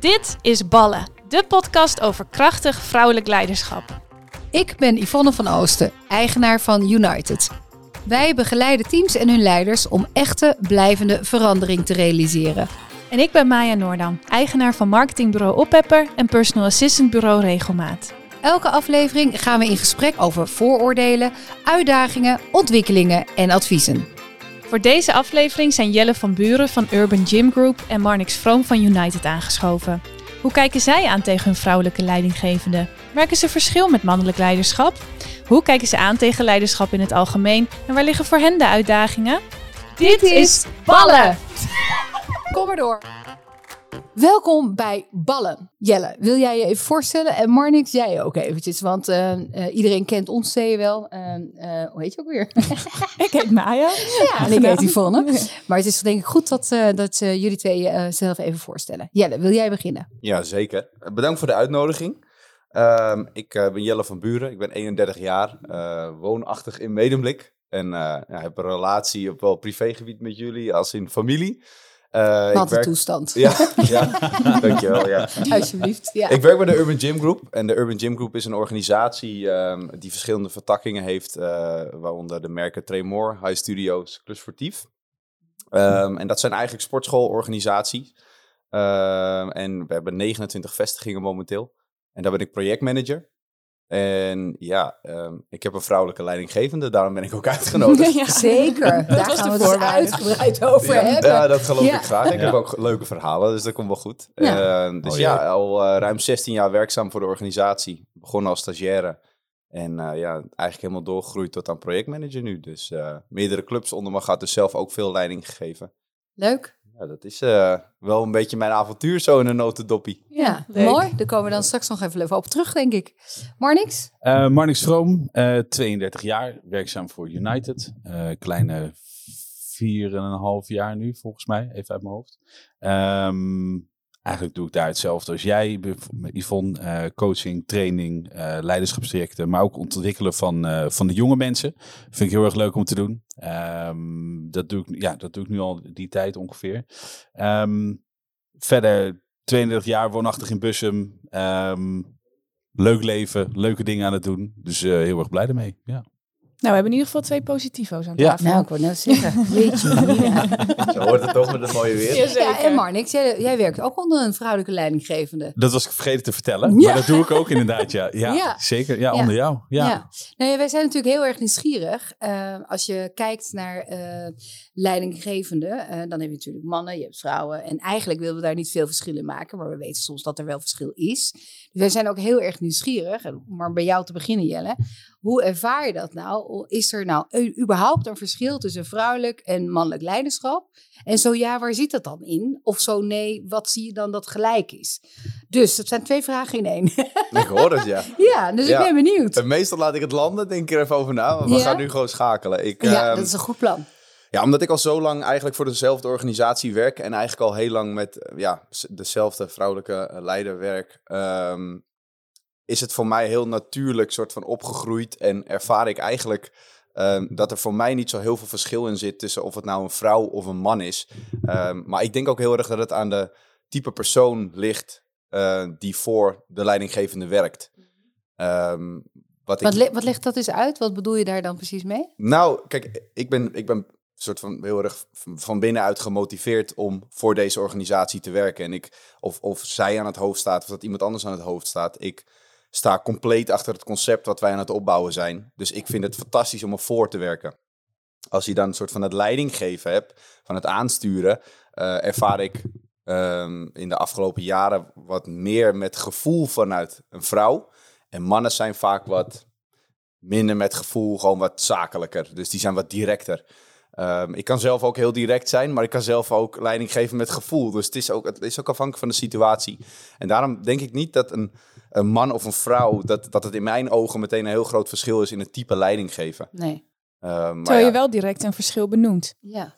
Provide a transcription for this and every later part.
Dit is Ballen, de podcast over krachtig vrouwelijk leiderschap. Ik ben Yvonne van Oosten, eigenaar van United. Wij begeleiden teams en hun leiders om echte, blijvende verandering te realiseren. En ik ben Maya Noordam, eigenaar van marketingbureau Oppepper en personal assistant bureau Regelmaat. Elke aflevering gaan we in gesprek over vooroordelen, uitdagingen, ontwikkelingen en adviezen. Voor deze aflevering zijn Jelle van Buren van Urban Gym Group en Marnix Vroom van United aangeschoven. Hoe kijken zij aan tegen hun vrouwelijke leidinggevende? Merken ze verschil met mannelijk leiderschap? Hoe kijken ze aan tegen leiderschap in het algemeen en waar liggen voor hen de uitdagingen? Dit is Ballen! Kom maar door. Welkom bij Ballen. Jelle, wil jij je even voorstellen? En Marnix, jij ook eventjes, want uh, uh, iedereen kent ons twee wel. Uh, hoe heet je ook weer? ik heet Maya. Ja, en ik heet Yvonne. Maar het is denk ik goed dat, dat jullie twee zelf even voorstellen. Jelle, wil jij beginnen? Ja, zeker. Bedankt voor de uitnodiging. Ehm, ik ben Jelle van Buren, ik ben 31 jaar, woonachtig in Medemblik. En ja, heb een relatie op wel privégebied met jullie als in familie. Uh, Wat een toestand. Ja, ja dankjewel. Ja. Alsjeblieft. Ja. Ik werk bij de Urban Gym Group. En de Urban Gym Group is een organisatie um, die verschillende vertakkingen heeft. Uh, waaronder de merken Tremor, High Studios, Club Sportief. Um, en dat zijn eigenlijk sportschoolorganisaties. Um, en we hebben 29 vestigingen momenteel. En daar ben ik projectmanager. En ja, um, ik heb een vrouwelijke leidinggevende, daarom ben ik ook uitgenodigd. ja, zeker, daar gaan we het dus uitgebreid over ja, hebben. Ja, dat geloof ik graag. Ik heb ook leuke verhalen, dus dat komt wel goed. Ja. Uh, dus oh, ja, al uh, ruim 16 jaar werkzaam voor de organisatie. Begonnen als stagiaire. En uh, ja, eigenlijk helemaal doorgegroeid tot aan projectmanager nu. Dus uh, meerdere clubs onder me gaat, dus zelf ook veel leiding gegeven. Leuk. Ja, dat is uh, wel een beetje mijn avontuur zo in een notendoppie. Ja, Leuk. mooi. Daar komen we dan straks nog even op terug, denk ik. Marnix? Uh, Marnix Vroom, uh, 32 jaar, werkzaam voor United. kleine vier en een half jaar nu, volgens mij, even uit mijn hoofd. Um, Eigenlijk doe ik daar hetzelfde als jij, Yvonne. Uh, coaching, training, uh, leiderschapstrajecten, maar ook ontwikkelen van, uh, van de jonge mensen. Vind ik heel erg leuk om te doen. Um, dat, doe ik, ja, dat doe ik nu al die tijd ongeveer. Um, verder 32 jaar woonachtig in Bussum. Um, leuk leven, leuke dingen aan het doen. Dus heel erg blij ermee. Ja. Nou, we hebben in ieder geval twee positivo's aan tafel. Ja, nou, ik word net zeggen. Weet je. Ja. Zo hoort het toch met het mooie weer. Ja, en Marnix, jij, jij, werkt ook onder een vrouwelijke leidinggevende. Dat was ik vergeten te vertellen, maar dat doe ik ook inderdaad, ja. Ja, zeker. Ja, onder jou. Ja. ja. Nou, wij zijn natuurlijk heel erg nieuwsgierig. Uh, als je kijkt naar uh, leidinggevende, uh, dan heb je natuurlijk mannen, je hebt vrouwen. En eigenlijk willen we daar niet veel verschil in maken, maar we weten soms dat er wel verschil is. Dus wij zijn ook heel erg nieuwsgierig, om maar bij jou te beginnen, Jelle. Hoe ervaar je dat nou? Is er nou überhaupt een verschil tussen vrouwelijk en mannelijk leiderschap? En zo ja, waar zit dat dan in? Of zo nee, wat zie je dan dat gelijk is? Dus dat zijn twee vragen in één. Ik hoor het, ja. Ja, dus ja. ik ben benieuwd. En meestal laat ik het landen, denk ik er even over na. Maar we ja? gaan nu gewoon schakelen. Ik, ja, um, dat is een goed plan. Ja, omdat ik al zo lang eigenlijk voor dezelfde organisatie werk en eigenlijk al heel lang met ja, dezelfde vrouwelijke leider werk, um, is het voor mij heel natuurlijk soort van opgegroeid en ervaar ik eigenlijk um, dat er voor mij niet zo heel veel verschil in zit tussen of het nou een vrouw of een man is. Um, maar ik denk ook heel erg dat het aan de type persoon ligt uh, die voor de leidinggevende werkt. Wat, ik... wat, wat legt dat eens uit? Wat bedoel je daar dan precies mee? Nou, kijk, ik ben, ik ben soort van heel erg van binnenuit gemotiveerd om voor deze organisatie te werken. En ik, of, of zij aan het hoofd staat, of dat iemand anders aan het hoofd staat. Ik sta compleet achter het concept wat wij aan het opbouwen zijn. Dus ik vind het fantastisch om ervoor te werken. Als je dan een soort van het leiding geven hebt, van het aansturen, uh, ervaar ik um, in de afgelopen jaren wat meer met gevoel vanuit een vrouw. En mannen zijn vaak wat minder met gevoel, gewoon wat zakelijker. Dus die zijn wat directer. Um, ik kan zelf ook heel direct zijn, maar ik kan zelf ook leiding geven met gevoel. Dus het is ook, het is ook afhankelijk van de situatie. En daarom denk ik niet dat een, een man of een vrouw, dat, dat het in mijn ogen meteen een heel groot verschil is in het type leiding geven. Nee. Maar Terwijl ja, je wel direct een verschil benoemt. Ja.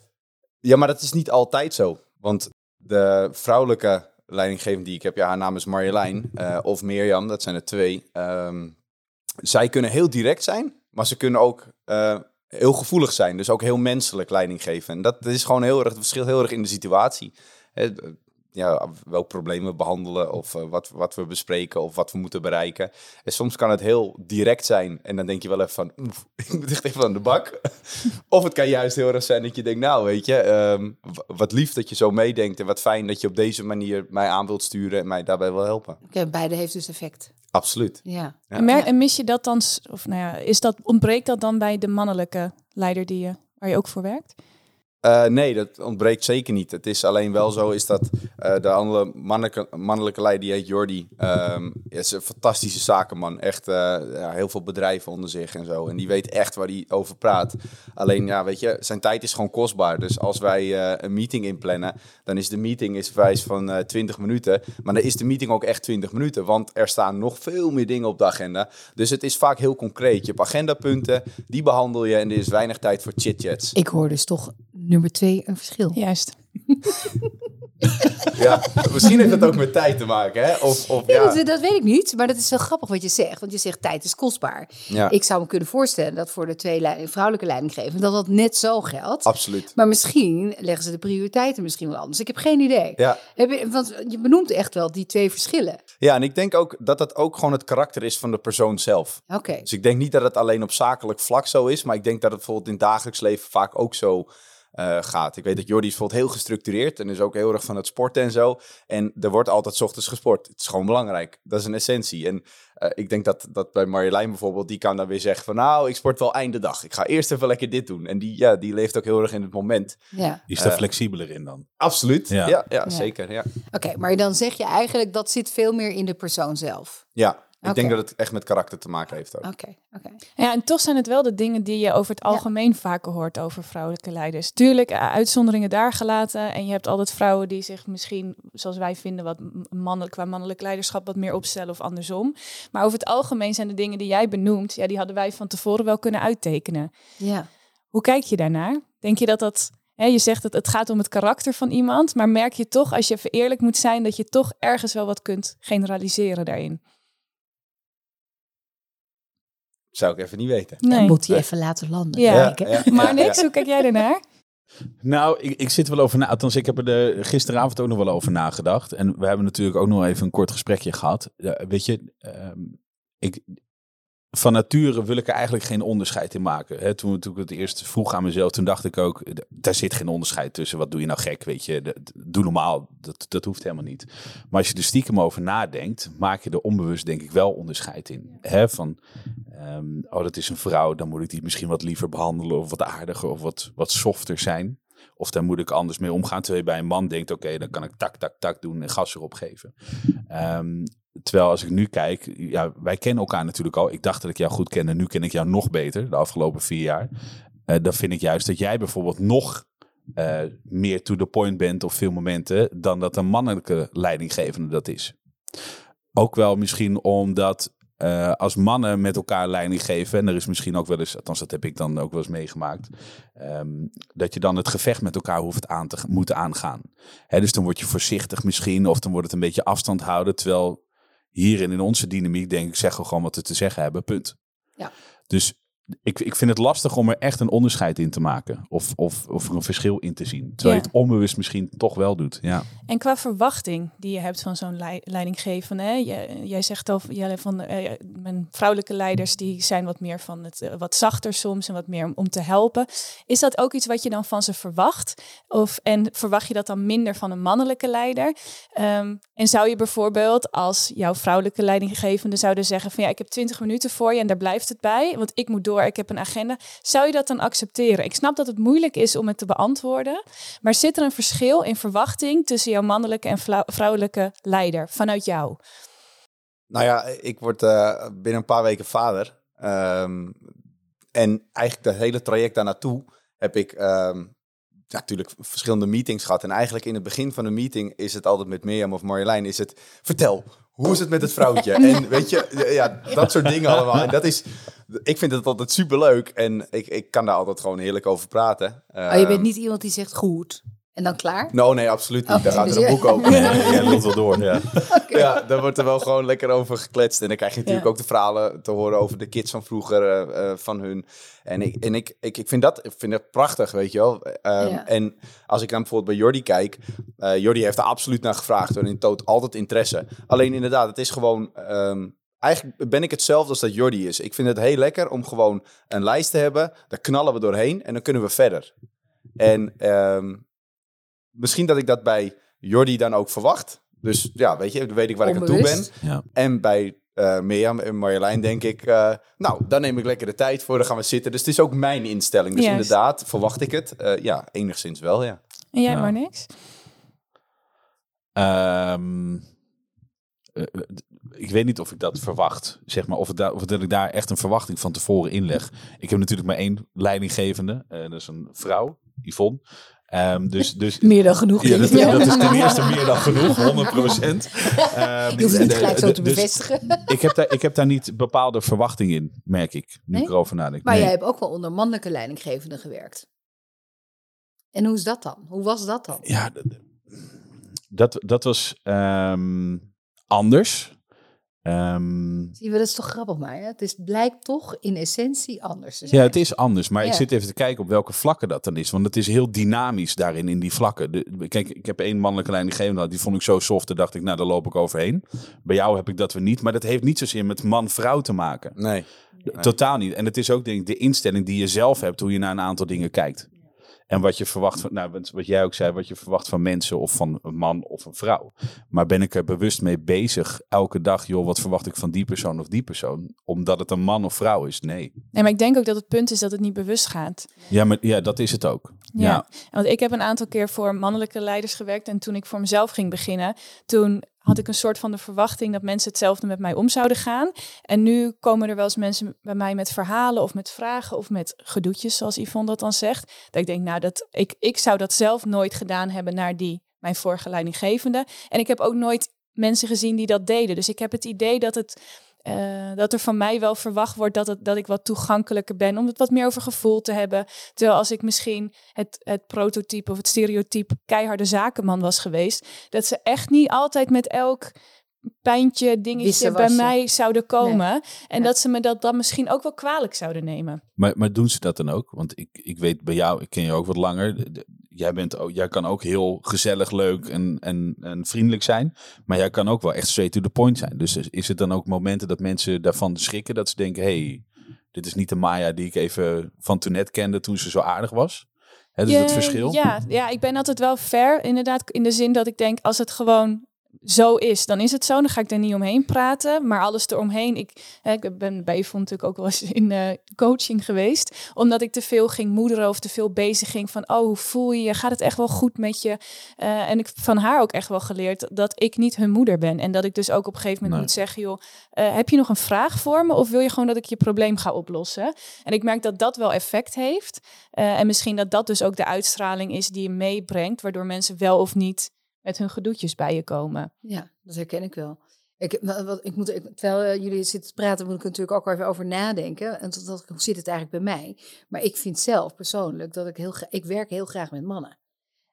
Ja, maar dat is niet altijd zo. Want de vrouwelijke leidinggevende die ik heb, ja, haar naam is Marjolein uh, of Mirjam, dat zijn er twee. Um, zij kunnen heel direct zijn, maar ze kunnen ook uh, heel gevoelig zijn. Dus ook heel menselijk leiding geven. En dat is gewoon heel erg, het verschilt heel erg in de situatie. Ja, welk probleem we behandelen of eh, wat, wat we bespreken of wat we moeten bereiken. En soms kan het heel direct zijn en dan denk je wel even van, oef, ik moet echt even aan de bak. of het kan juist heel erg zijn dat je denkt, nou weet je, ehm, wat lief dat je zo meedenkt en wat fijn dat je op deze manier mij aan wilt sturen en mij daarbij wil helpen. Oké, beide heeft dus effect. Absoluut. Ja. Ja. En, en mis je dat dan, of nou ja, is dat, ontbreekt dat dan bij de mannelijke leider die je, waar je ook voor werkt? Eh, nee, dat ontbreekt zeker niet. Het is alleen wel zo is dat eh, de andere mannelijke, mannelijke leider, die heet Jordi, ehm, is een fantastische zakenman. Echt eh, ja, heel veel bedrijven onder zich en zo. En die weet echt waar hij over praat. Alleen, ja, weet je, zijn tijd is gewoon kostbaar. Dus als wij een meeting inplannen, dan is de meeting is wijs van eh 20 minuten. Maar dan is de meeting ook echt 20 minuten, want er staan nog veel meer dingen op de agenda. Dus het is vaak heel concreet. Je hebt agendapunten, die behandel je en er is weinig tijd voor chit-chats. Ik hoor dus toch nummer twee een verschil. Juist. Ja, misschien heeft het ook met tijd te maken, hè? Of, of Ja, ja. dat, dat weet ik niet, maar dat is wel grappig wat je zegt. Want je zegt tijd is kostbaar. ja, Ik zou me kunnen voorstellen dat voor de twee leiding- vrouwelijke leidinggevenden dat dat net zo geldt. absoluut. Maar misschien leggen ze de prioriteiten misschien wel anders. Ik heb geen idee. Ja. Heb je, want je benoemt echt wel die twee verschillen. ja, en ik denk ook dat dat ook gewoon het karakter is van de persoon zelf. Oké. Dus ik denk niet dat het alleen op zakelijk vlak zo is, maar ik denk dat het bijvoorbeeld in het dagelijks leven vaak ook zo eh, gaat. Ik weet dat Jordi is bijvoorbeeld heel gestructureerd en is ook heel erg van het sporten en zo. En er wordt altijd 's ochtends gesport. Het is gewoon belangrijk. Dat is een essentie. En eh, ik denk dat, dat bij Marjolein bijvoorbeeld, die kan dan weer zeggen van nou, ik sport wel einde dag. Ik ga eerst even lekker dit doen. En die, ja, die leeft ook heel erg in het moment. Ja. Die is daar Eh, flexibeler in dan. Absoluut. Ja. Ja, ja, zeker. Ja. Oké, maar dan zeg je eigenlijk dat zit veel meer in de persoon zelf. ja, ik denk dat het echt met karakter te maken heeft ook. Oké, oké. Ja, en toch zijn het wel de dingen die je over het algemeen vaker hoort over vrouwelijke leiders. Tuurlijk, eh, uitzonderingen daar gelaten. En je hebt altijd vrouwen die zich misschien, zoals wij vinden, wat mannelijk, qua mannelijk leiderschap wat meer opstellen of andersom. Maar over het algemeen zijn de dingen die jij benoemt, ja, die hadden wij van tevoren wel kunnen uittekenen. Ja. Hoe kijk je daarnaar? Denk je dat dat, hè, je zegt dat het gaat om het karakter van iemand, maar merk je toch, als je even eerlijk moet zijn, dat je toch ergens wel wat kunt generaliseren daarin? Zou ik even niet weten. Nee. Moet hij even laten landen. Ja. Maar niks, ja. hoe kijk jij daarnaar? Nou, ik, ik zit er wel over na. Althans, ik heb er de, gisteravond ook nog wel over nagedacht. En we hebben natuurlijk ook nog even een kort gesprekje gehad. Weet je, ehm, ik, van nature wil ik er eigenlijk geen onderscheid in maken. Toen, toen ik het eerst vroeg aan mezelf, toen dacht ik ook, daar zit geen onderscheid tussen. Wat doe je nou gek, weet je? Doe normaal, dat, dat hoeft helemaal niet. Maar als je er stiekem over nadenkt, maak je er onbewust denk ik wel onderscheid in. Van, ehm, oh dat is een vrouw, dan moet ik die misschien wat liever behandelen of wat aardiger of wat, wat softer zijn. Of daar moet ik anders mee omgaan. Terwijl je bij een man denkt, oké, dan kan ik tak, tak, tak doen en gas erop geven. Ehm, terwijl als ik nu kijk, ja, wij kennen elkaar natuurlijk al. Ik dacht dat ik jou goed kende, nu ken ik jou nog beter de afgelopen vier jaar. Eh, dan vind ik juist dat jij bijvoorbeeld nog eh, meer to the point bent op veel momenten dan dat een mannelijke leidinggevende dat is. Ook wel misschien omdat eh, als mannen met elkaar leiding geven, en er is misschien ook wel eens, althans dat heb ik dan ook wel eens meegemaakt, ehm, dat je dan het gevecht met elkaar hoeft aan te moeten aangaan. Hè, dus dan word je voorzichtig misschien, of dan wordt het een beetje afstand houden, terwijl hierin in onze dynamiek denk ik zeggen we gewoon wat we te zeggen hebben, punt. Ja. Dus ik, ik vind het lastig om er echt een onderscheid in te maken. Of, of, of er een verschil in te zien. Terwijl Ja. je het onbewust misschien toch wel doet. Ja. En qua verwachting die je hebt van zo'n lei- leidinggevende, hè? Jij, jij zegt al Jelle, van eh, mijn vrouwelijke leiders die zijn wat meer van het eh, wat zachter soms en wat meer om, om te helpen. Is dat ook iets wat je dan van ze verwacht? Of en verwacht je dat dan minder van een mannelijke leider? Ehm, en zou je bijvoorbeeld als jouw vrouwelijke leidinggevende zouden zeggen van ja, ik heb 20 minuten voor je en daar blijft het bij, want ik moet door, ik heb een agenda. Zou je dat dan accepteren? Ik snap dat het moeilijk is om het te beantwoorden, maar zit er een verschil in verwachting tussen jouw mannelijke en vrouw- vrouwelijke leider vanuit jou? Nou ja, ik word eh, binnen een paar weken vader. Ehm, en eigenlijk dat hele traject daar naartoe heb ik ehm, natuurlijk verschillende meetings gehad. En eigenlijk in het begin van de meeting is het altijd met Mirjam of Marjolein is het... Vertel, hoe is het met het vrouwtje? En weet je, ja, dat soort dingen allemaal. En dat is... Ik vind het altijd superleuk en ik, ik kan daar altijd gewoon heerlijk over praten. Oh, je bent Ehm, niet iemand die zegt goed En dan klaar? No, nee, absoluut niet. Oh, Daar gaat dus er een je- boek over. Nee, jij lult wel door, ja. Ja, daar wordt er wel gewoon lekker over gekletst. En dan krijg je natuurlijk Ja. ook de verhalen te horen over de kids van vroeger, eh, eh, van hun. En, ik, en ik, ik, ik vind dat ik vind dat prachtig, weet je wel. Ehm, Ja. En als ik dan bijvoorbeeld bij Jordi kijk, eh Jordi heeft er absoluut naar gevraagd. En in toot altijd interesse. Alleen inderdaad, het is gewoon... ehm, Eigenlijk ben ik hetzelfde als dat Jordi is. Ik vind het heel lekker om gewoon een lijst te hebben. Daar knallen we doorheen en dan kunnen we verder. En ehm, misschien dat ik dat bij Jordi dan ook verwacht. Dus ja, weet je, dan weet ik waar ik aan toe ben. Ja. En bij eh Mirjam en Marjolein denk ik, eh, nou, daar neem ik lekker de tijd voor, dan gaan we zitten. Dus het is ook mijn instelling. Dus Juist. inderdaad, verwacht ik het? Eh, ja, enigszins wel, ja. En jij Ja. maar niks? Eh, ik weet niet of ik dat verwacht, zeg maar, of, of dat ik daar echt een verwachting van tevoren inleg. Ik heb natuurlijk maar één leidinggevende, eh, dat is een vrouw, Yvonne. Ehm, dus, dus, Meer dan genoeg. ja, dat, is ten eerste meer dan genoeg, 100 procent. Je hoeft het niet gelijk zo te Dus bevestigen. ik, heb daar, ik heb daar niet bepaalde verwachting in, merk ik, nu Nee? ik erover nadenk. Maar Nee. jij hebt ook wel onder mannelijke leidinggevenden gewerkt. En hoe is dat dan? Hoe was dat dan? Ja, dat, dat was ehm, anders. Ehm, Zie je, dat is toch grappig maar. Hè? Het is, blijkt toch in essentie anders ja, het is anders. Maar ik zit even te kijken op welke vlakken dat dan is. Want het is heel dynamisch daarin, in die vlakken. De, kijk, ik heb één mannelijke leidinggevende Die vond ik zo soft. Daar dacht ik, nou, daar loop ik overheen. Bij jou heb ik dat weer niet. Maar dat heeft niet zozeer met man-vrouw te maken. Nee. Totaal niet. En het is ook denk ik de instelling die je zelf hebt, hoe je naar een aantal dingen kijkt. En wat je verwacht van, nou, wat- jij ook zei, wat je verwacht van mensen of van een man of een vrouw. Maar ben ik er bewust mee bezig elke dag, joh, wat verwacht ik van die persoon of die persoon? Omdat het een man of vrouw is? Nee. Nee, maar ik denk ook dat het punt is dat het niet bewust gaat. Ja, maar ja, dat is het ook. Ja. Ja. Want ik heb een aantal keer voor mannelijke leiders gewerkt. En toen ik voor mezelf ging beginnen, toen had ik een soort van de verwachting dat mensen hetzelfde met mij om zouden gaan. En nu komen er wel eens mensen bij mij met verhalen of met vragen of met gedoetjes, zoals Yvonne dat dan zegt. Dat ik denk, nou, dat, ik, ik zou dat zelf nooit gedaan hebben naar die, mijn vorige leidinggevende. En ik heb ook nooit mensen gezien die dat deden. Dus ik heb het idee dat het eh, dat er van mij wel verwacht wordt dat, dat ik wat toegankelijker ben, om het wat meer over gevoel te hebben. Terwijl als ik misschien het, het prototype of het stereotype keiharde zakenman was geweest, dat ze echt niet altijd met elk pijntje, dingetje bij mij zouden komen. En Ja. dat ze me dat dan misschien ook wel kwalijk zouden nemen. Maar, maar doen ze dat dan ook? Want ik, ik weet bij jou, ik ken je ook wat langer. De- de- Jij, bent ook, jij kan ook heel gezellig, leuk en, en, en vriendelijk zijn. Maar jij kan ook wel echt straight to the point zijn. Dus is- is het dan ook momenten dat mensen daarvan schrikken? Dat ze denken, hey, dit is niet de Maya die ik even van toen net kende toen ze zo aardig was. Hè, dus Ja, het verschil. Ja, ja, ik ben altijd wel fair, inderdaad, in de zin dat ik denk, als het gewoon zo is, dan is het zo. Dan ga ik er niet omheen praten. Maar alles eromheen, ik, hè, ik ben bij Yvonne natuurlijk ook wel eens in eh, coaching geweest. Omdat ik te veel ging moederen of te veel bezig ging van, oh, hoe voel je je? Gaat het echt wel goed met je? Eh, en ik heb van haar ook echt wel geleerd dat ik niet hun moeder ben. En dat ik dus ook op een gegeven moment Nee. moet zeggen, joh, eh, heb je nog een vraag voor me? Of wil je gewoon dat ik je probleem ga oplossen? En ik merk dat dat wel effect heeft. En misschien dat dat dus ook de uitstraling is die je meebrengt, waardoor mensen wel of niet met hun gedoetjes bij je komen. Ja, dat herken ik wel. Ik, wa- wat, ik moet, ik, terwijl eh, jullie zitten te praten, moet ik natuurlijk ook even over nadenken. En dat, zit het eigenlijk bij mij? Maar ik vind zelf persoonlijk dat ik heel ik werk heel graag met mannen.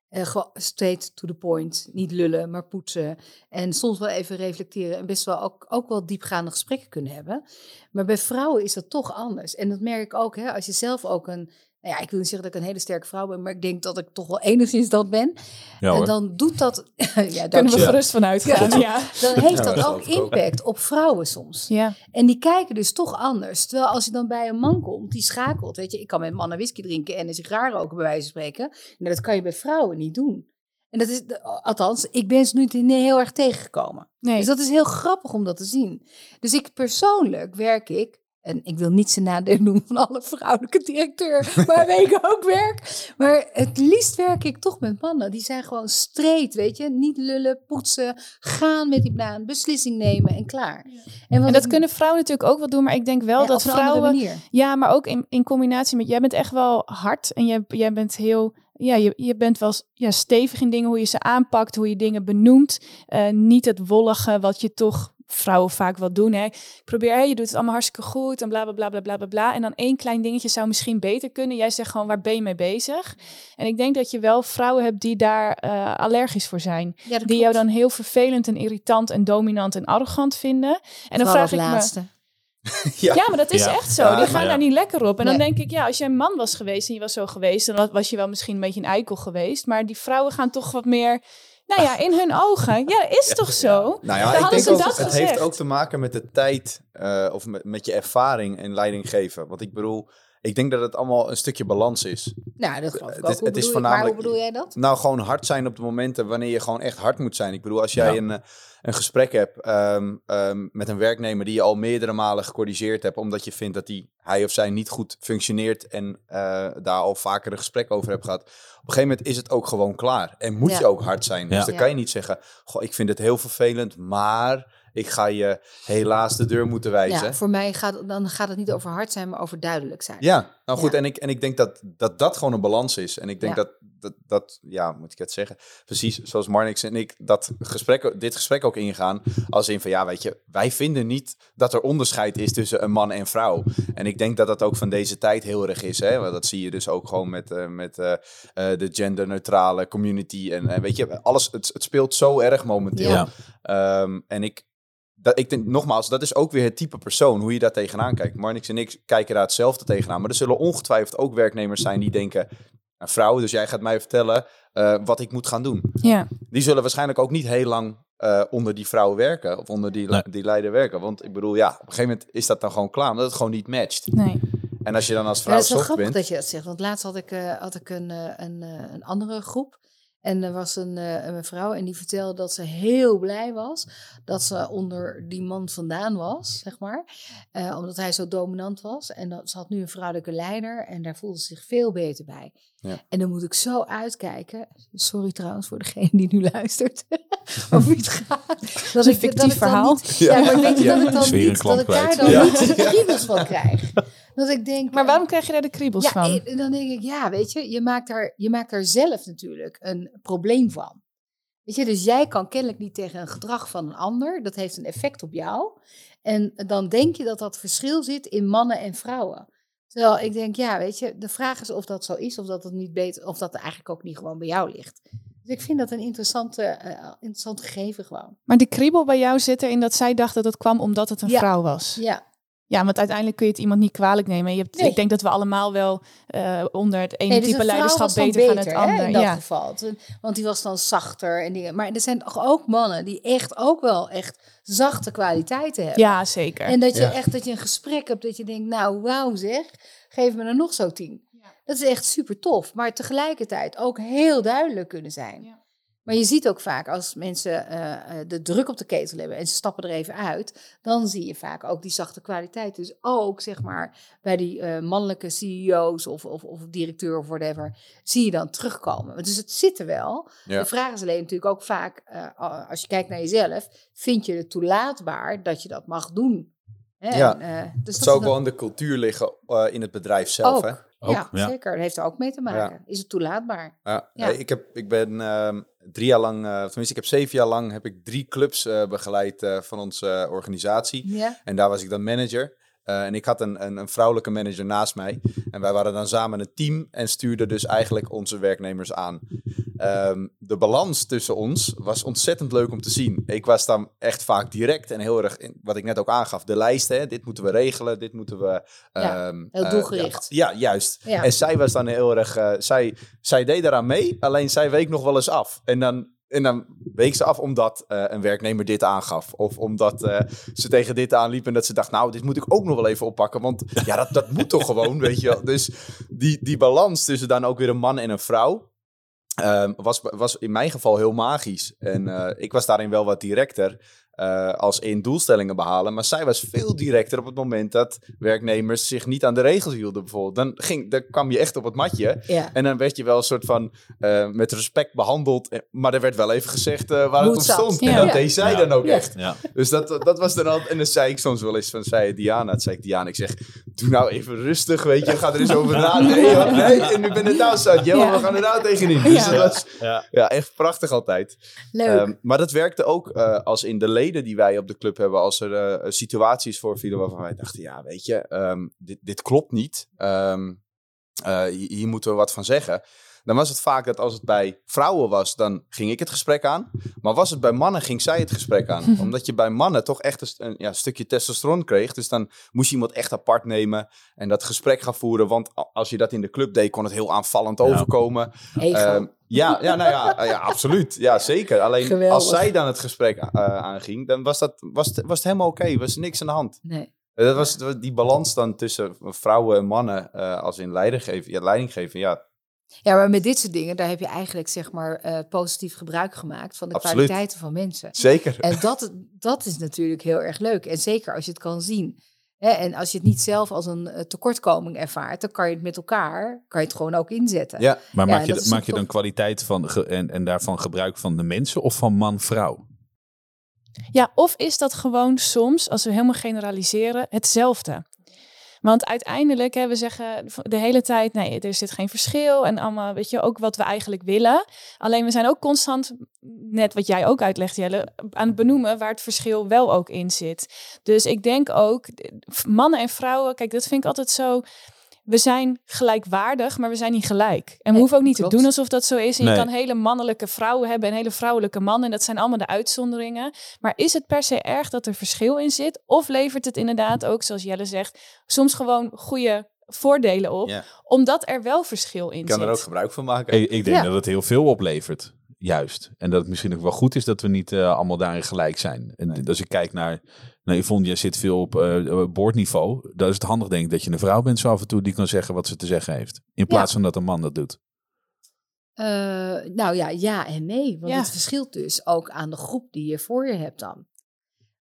Gewoon straight to the point. Niet lullen, maar poetsen. En soms wel even reflecteren. En best wel ook, ook wel diepgaande gesprekken kunnen hebben. Maar bij vrouwen is dat toch anders. En dat merk ik ook, hè, als je zelf ook een. Nou ja, ik wil niet zeggen dat ik een hele sterke vrouw ben, maar ik denk dat ik toch wel enigszins dat ben. Ja, en dan doet dat. ja, Kunnen we je. gerust van uitgaan. Ja. Ja. Dan heeft dat ook ook. impact op vrouwen soms. Ja. En die kijken dus toch anders. Terwijl als je dan bij een man komt, die schakelt. Weet je, ik kan met mannen whisky drinken en een sigaar roken, bij wijze van spreken. Nou, dat kan je bij vrouwen niet doen. En dat is, althans, ik ben ze nu niet heel erg tegengekomen. Nee. Dus dat is heel grappig om dat te zien. Dus ik persoonlijk werk ik, en ik wil niet zijn nadeel doen van alle vrouwelijke directeur waarmee ik ook werk. Maar het liefst werk ik toch met mannen. Die zijn gewoon straight, weet je. Niet lullen, poetsen, gaan met die baan, beslissing nemen en klaar. En, dat ik- kunnen vrouwen natuurlijk ook wel doen, maar ik denk wel ja, dat vrouwen. Ja, maar ook in, in combinatie met. Jij bent echt wel hard en jij, jij bent heel. Ja, je, je bent wel ja, stevig in dingen, hoe je ze aanpakt, hoe je dingen benoemt. Eh, niet het wollige wat je toch vrouwen vaak wel doen. Hè. Ik probeer, hè, je doet het allemaal hartstikke goed en bla bla bla bla bla bla. En dan één klein dingetje zou misschien beter kunnen. Jij zegt gewoon, waar ben je mee bezig? En ik denk dat je wel vrouwen hebt die daar eh, allergisch voor zijn. Ja, Die jou dan heel vervelend en irritant en dominant en arrogant vinden. En dan vraag ik me... laatste. Ja, maar dat is Ja. echt zo. Ja, die gaan ja. daar niet lekker op. En dan denk ik, ja, als jij een man was geweest en je was zo geweest, dan was je wel misschien een beetje een eikel geweest. Maar die vrouwen gaan toch wat meer, nou ja, in hun ogen. Ja, is toch zo? Nou ja, ik hadden denk ze ook, dat het gezegd. heeft ook te maken met de tijd eh, of met, met je ervaring en leiding geven. Want ik bedoel, ik denk dat het allemaal een stukje balans is. Nou, dat geloof ik Het ook. het is bedoel je- Maar hoe voornamelijk- bedoel jij dat? Nou, gewoon hard zijn op de momenten wanneer je gewoon echt hard moet zijn. Ik bedoel, als jij Ja. een, eh, een gesprek hebt ehm, ehm, met een werknemer die je al meerdere malen gecorrigeerd hebt, omdat je vindt dat die, hij of zij niet goed functioneert en eh, daar al vaker een gesprek over hebt gehad. Op een gegeven moment is het ook gewoon klaar. En moet Ja. je ook hard zijn. Ja. Dus dan kan je niet zeggen, goh, ik vind het heel vervelend, maar ik ga je helaas de deur moeten wijzen. Ja, voor mij gaat, dan gaat het niet over hard zijn, maar over duidelijk zijn. Ja, nou goed, Ja. en, ik, en ik denk dat, dat dat gewoon een balans is. En ik denk Ja. dat, dat, dat, ja, moet ik het zeggen, precies zoals Marnix en ik dat gesprek, dit gesprek ook ingaan, als in van, ja, weet je, wij vinden niet dat er onderscheid is tussen een man en vrouw. En ik denk dat dat ook van deze tijd heel erg is, hè. Want dat zie je dus ook gewoon met, eh, met eh, eh, de genderneutrale community. En, weet je, alles, het, het speelt zo erg momenteel. Ja. Ehm, en ik, dat, ik denk, nogmaals, dat is ook weer het type persoon, hoe je daar tegenaan kijkt. Marnix en ik kijken daar hetzelfde tegenaan. Maar er zullen ongetwijfeld ook werknemers zijn die denken, een vrouw, dus jij gaat mij vertellen eh, wat ik moet gaan doen. Ja. Die zullen waarschijnlijk ook niet heel lang eh, onder die vrouw werken, of onder die, Nee. die leider werken. Want ik bedoel, ja, op een gegeven moment is dat dan gewoon klaar, omdat het gewoon niet matcht. Nee. En als je dan als Ja, vrouw dat is wel grappig bent... dat je dat zegt. Want laatst had ik, eh, had ik een, een, een andere groep. En er was een, eh, een mevrouw en die vertelde dat ze heel blij was dat ze onder die man vandaan was, zeg maar. Eh, omdat hij zo dominant was. En dat, ze had nu een vrouwelijke leider en daar voelde ze zich veel beter bij. Ja. En dan moet ik zo uitkijken. Sorry trouwens voor degene die nu luistert. wie het gaat. Dat een ik- dat fictief ik verhaal. niet- ja, maar weet je Ja. dat ik dan Is een niet, dat ik daar dan Ja. niet de kriebels van krijg. Dat ik denk, Maar eh, waarom krijg je daar de kriebels ja, van? eh, dan denk ik, ja, weet je, je maakt, daar, je maakt daar zelf natuurlijk een probleem van. Weet je, dus jij kan kennelijk niet tegen een gedrag van een ander. Dat heeft een effect op jou. En dan denk je dat dat verschil zit in mannen en vrouwen. Terwijl ik denk, ja, weet je, de vraag is of dat zo is, of dat het niet beter, of dat eigenlijk ook niet gewoon bij jou ligt. Dus ik vind dat een interessante, eh, interessant gegeven gewoon. Maar die kriebel bij jou zit erin dat zij dacht dat het kwam omdat het een Ja. vrouw was. Ja, Ja, want uiteindelijk kun je het iemand niet kwalijk nemen. Je hebt, Nee. Ik denk dat we allemaal wel eh, onder het ene Nee, dus type een leiderschap beter gaan dan het hè, andere. in dat Ja. geval. Want die was dan zachter en dingen. Maar er zijn toch ook mannen die echt ook wel echt zachte kwaliteiten hebben. ja, zeker. En dat je Ja. echt dat je een gesprek hebt dat je denkt, nou wauw zeg, geef me er nog zo tien. Dat is echt super tof, maar tegelijkertijd ook heel duidelijk kunnen zijn. Maar je ziet ook vaak als mensen eh, eh, de druk op de ketel hebben en ze stappen er even uit, dan zie je vaak ook die zachte kwaliteit. Dus ook zeg maar bij die eh, mannelijke CEO's of, of, of directeur of whatever, zie je dan terugkomen. Dus het zit er wel. Ja. De vraag is alleen natuurlijk ook vaak, eh, als je kijkt naar jezelf, vind je het toelaatbaar dat je dat mag doen? Hè? Ja. En, eh, dus Het dat zou ook wel in de cultuur liggen eh, in het bedrijf zelf, ook. hè? Ook, ja, ja. zeker. Dat heeft er ook mee te maken. Is het toelaatbaar? Ja, Ja. Ik, heb, ik ben ehm, drie jaar lang, eh, tenminste ik heb zeven jaar lang, heb ik drie clubs eh, begeleid eh, van onze organisatie. En daar was ik dan manager. Eh, en ik had een, een, een vrouwelijke manager naast mij. En wij waren dan samen een team en stuurden dus eigenlijk onze werknemers aan. Ehm, de balans tussen ons was ontzettend leuk om te zien. Ik was dan echt vaak direct en heel erg, in, wat ik net ook aangaf, de lijsten. Hè, dit moeten we regelen, dit moeten we... Ja, ehm, heel eh, doelgericht. ja, ja, juist. Ja. En zij was dan heel erg, eh, zij, zij deed daaraan mee, alleen zij week nog wel eens af. En dan, en dan week ze af omdat eh, een werknemer dit aangaf. Of omdat eh, ze tegen dit aanliep en dat ze dacht, nou, dit moet ik ook nog wel even oppakken. Want ja, dat, dat moet toch gewoon, weet je wel. Dus die, die balans tussen dan ook weer een man en een vrouw... ehm, was, was in mijn geval heel magisch. En eh, ik was daarin wel wat directer eh, als in doelstellingen behalen. Maar zij was veel directer op het moment dat werknemers zich niet aan de regels hielden bijvoorbeeld. Dan, ging, dan kwam je echt op het matje. Ja. En dan werd je wel een soort van eh, met respect behandeld. eh, Maar er werd wel even gezegd eh, waar Hoe het zat. stond. Ja. En dat Ja. deed zij Ja. dan ook Ja. echt. Ja. Dus dat, dat was dan al. En dan zei ik soms wel eens van, zei Diana, dat zei ik Diana, ik zeg, doe nou even rustig, weet je. Ga er eens over na. Nee, joh, nee. En nu ben het nou. Joh, Ja. we gaan er nou tegenin. Dus Ja. dat was Ja. ja, echt prachtig altijd. Leuk. Ehm, maar dat werkte ook eh, als in de leden die wij op de club hebben. Als er eh, situaties voorvielen waarvan wij dachten, ja, weet je, ehm, dit, dit klopt niet. Ehm, eh, hier, hier moeten we wat van zeggen. Dan was het vaak dat als het bij vrouwen was, dan ging ik het gesprek aan. Maar was het bij mannen, ging zij het gesprek aan. Omdat je bij mannen toch echt een, ja, stukje testosteron kreeg. Dus dan moest je iemand echt apart nemen en dat gesprek gaan voeren. Want als je dat in de club deed, kon het heel aanvallend Ja. overkomen. Ehm, ja, ja, nou ja, ja, absoluut. Ja, zeker. Alleen Geweldig. als zij dan het gesprek eh, aanging, dan was, dat, was, het, was het helemaal oké. was niks aan de hand. nee. Eh, Dat was dat was die balans dan tussen vrouwen en mannen eh, als in leidinggeven. Ja, leidinggeven, ja, Ja, maar met dit soort dingen, daar heb je eigenlijk zeg maar eh, positief gebruik gemaakt van de Absoluut. kwaliteiten van mensen. zeker. En dat, dat is natuurlijk heel erg leuk. En zeker als je het kan zien. Hè, en als je het niet zelf als een eh, tekortkoming ervaart, dan kan je het met elkaar, kan je het gewoon ook inzetten. Ja, Maar Ja, maak, je, dat maak je dan kwaliteit van ge- en, en daarvan gebruik van de mensen of van man-vrouw? Ja, of is dat gewoon soms, als we helemaal generaliseren, hetzelfde? Want uiteindelijk, hè, we zeggen de hele tijd, nee, er zit geen verschil. En allemaal, weet je, ook wat we eigenlijk willen. Alleen we zijn ook constant, net wat jij ook uitlegt, Jelle, aan het benoemen waar het verschil wel ook in zit. Dus ik denk ook, mannen en vrouwen, kijk, dat vind ik altijd zo. We zijn gelijkwaardig, maar we zijn niet gelijk. En we Nee, hoeven ook niet klopt. te doen alsof dat zo is. En Nee. je kan hele mannelijke vrouwen hebben en hele vrouwelijke mannen. En dat zijn allemaal de uitzonderingen. Maar is het per se erg dat er verschil in zit? Of levert het inderdaad ook, zoals Jelle zegt, soms gewoon goede voordelen op? Ja. Omdat er wel verschil in ik kan zit. er ook gebruik van maken. Ik, ik denk Ja. dat het heel veel oplevert. Juist. En dat het misschien ook wel goed is dat we niet eh, allemaal daarin gelijk zijn. En Nee. als ik kijk naar... Nou, Yvonne, jij zit veel op eh, boordniveau. Dan is het handig denk ik dat je een vrouw bent zo af en toe die kan zeggen wat ze te zeggen heeft. In plaats van dat een man dat doet. Eh, nou ja, ja en nee. Want Ja. het verschilt dus ook aan de groep die je voor je hebt dan.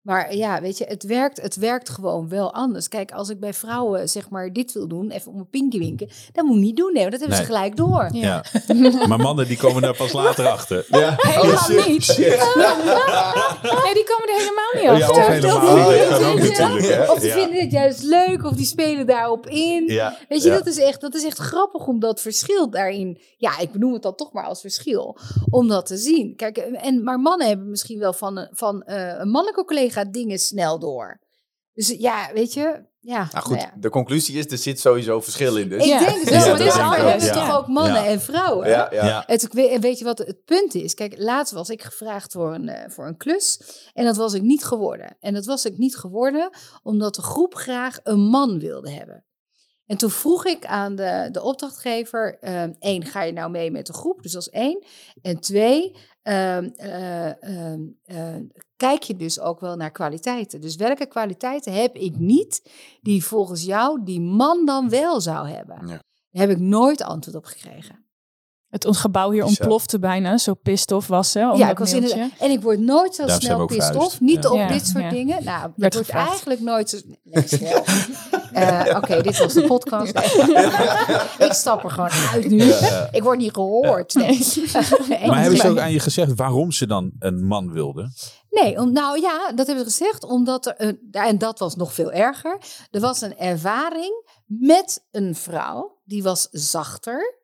Maar ja, weet je, het werkt, het werkt gewoon wel anders. Kijk, als ik bij vrouwen zeg maar dit wil doen, even om een pinkie winken, dat moet ik niet doen. Nee, dat hebben ze gelijk door. Ja. Ja. maar mannen die komen daar pas later achter. Ja. Helemaal Oh, shit, niet. shit. Nee, die komen er helemaal niet Ja, achter. of helemaal niet. Weet Dat kan ook je? natuurlijk, hè? Of die Ja. vinden het juist leuk, of die spelen daarop in. Ja. Weet je, Ja. dat, is echt, dat is echt grappig om dat verschil daarin. Ja, ik benoem het dan toch maar als verschil. Om dat te zien. Kijk, en, maar mannen hebben misschien wel van, een- van eh, een mannelijke collega dingen snel door. Dus ja, weet je. Ja, Nou goed, nou ja. de conclusie is, er zit sowieso verschil in. Dus. Ik Ja. denk het wel, ze Ja. toch ook mannen Ja. en vrouwen. Ja, ja. Ja. Het, weet, en weet je wat het punt is? Kijk, laatst was ik gevraagd voor een, eh, voor een klus. En dat was ik niet geworden. En dat was ik niet geworden omdat de groep graag een man wilde hebben. En toen vroeg ik aan de, de opdrachtgever: ehm, één, ga je nou mee met de groep? Dus dat is één. En twee, ehm, eh, ehm, eh, kijk je dus ook wel naar kwaliteiten. Dus welke kwaliteiten heb ik niet die volgens jou die man dan wel zou hebben? Ja. Daar heb ik nooit antwoord op gekregen. Het ons gebouw hier Bizar. ontplofte bijna, zo pissed off was hè, om Ja, ik was inderdaad. En ik word nooit zo Daarom snel pissed off. Niet Ja. op Ja, dit soort ja. dingen. Nou, ik word gevraagd. eigenlijk nooit zo. Nee, snel. Eh, Oké, dit was de podcast. ik stap er gewoon uit nu. Ik word niet gehoord. Nee. Maar hebben ze ook aan je gezegd waarom ze dan een man wilden? Nee, om, nou ja, dat hebben ze gezegd. Omdat er een, en dat was nog veel erger. Er was een ervaring met een vrouw. Die was zachter.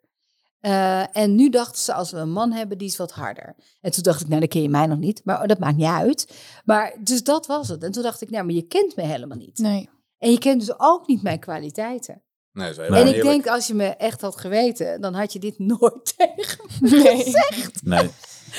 Eh, en nu dachten ze, als we een man hebben, die is wat harder. En toen dacht ik, nou, dan ken je mij nog niet. Maar dat maakt niet uit. Maar dus dat was het. En toen dacht ik, nou, maar je kent me helemaal niet. Nee. En je kent dus ook niet mijn kwaliteiten. Nee, en ik eerlijk. denk, als je me echt had geweten, dan had je dit nooit tegen me Nee. gezegd. Nee.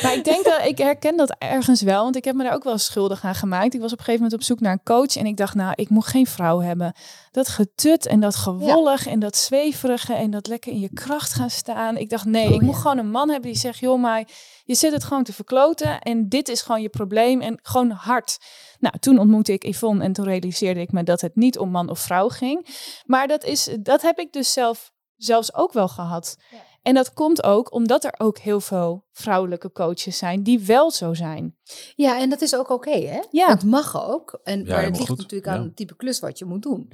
Maar ik denk dat ik herken dat ergens wel, want ik heb me daar ook wel schuldig aan gemaakt. Ik was op een gegeven moment op zoek naar een coach en ik dacht, nou, ik moet geen vrouw hebben. Dat getut en dat gewollig en dat zweverige en dat lekker in je kracht gaan staan. Ik dacht, nee, Oh, ik moet gewoon een man hebben die zegt, joh, maar je zit het gewoon te verkloten en dit is gewoon je probleem en gewoon hard. Nou, toen ontmoette ik Yvonne en toen realiseerde ik me dat het niet om man of vrouw ging. Maar dat, is, dat heb ik dus zelf, zelfs ook wel gehad. Ja. En dat komt ook omdat er ook heel veel vrouwelijke coaches zijn die wel zo zijn. Ja, en dat is ook oké, hè? Ja. Het mag ook. En, maar het ligt goed. natuurlijk aan het type klus wat je moet doen.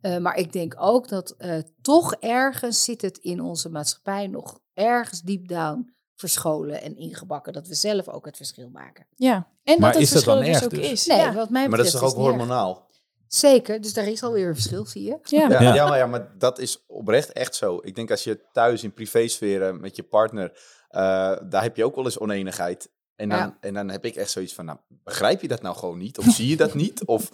Eh, maar ik denk ook dat eh, toch ergens zit het in onze maatschappij nog ergens deep down verscholen en ingebakken. Dat we zelf ook het verschil maken. Ja. En Maar dat het is dat dan verschil erg dus ook dus? is. Nee, ja. wat mij Maar dat is betreft toch ook hormonaal? Zeker, dus daar is alweer een verschil, zie je. Ja. Ja, Ja. ja. maar, ja, maar dat is oprecht echt zo. Ik denk als je thuis in privésferen met je partner, eh, daar heb je ook wel eens oneenigheid. En dan, Ja. en dan heb ik echt zoiets van, nou, begrijp je dat nou gewoon niet? Of zie je dat niet? Of,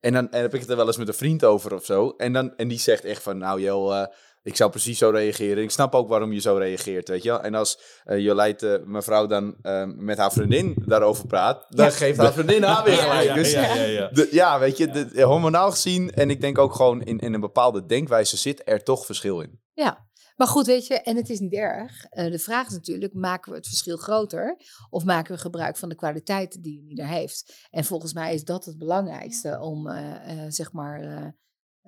en dan en heb ik het er wel eens met een vriend over of zo. En, dan, en die zegt echt van, nou joh, eh, ik zou precies zo reageren. Ik snap ook waarom je zo reageert, weet je wel. En als uh, Jolijt, uh, mevrouw, dan uh, met haar vriendin daarover praat, dan Ja. geeft haar vriendin haar weer gelijk. Ja, Dus ja, ja, ja. de, ja, weet je, de, hormonaal gezien en ik denk ook gewoon in, in een bepaalde denkwijze zit er toch verschil in. Ja, maar goed, weet je, en het is niet erg. Eh, de vraag is natuurlijk, maken we het verschil groter? Of maken we gebruik van de kwaliteiten die een ieder heeft? En volgens mij is dat het belangrijkste om, eh, eh, zeg maar,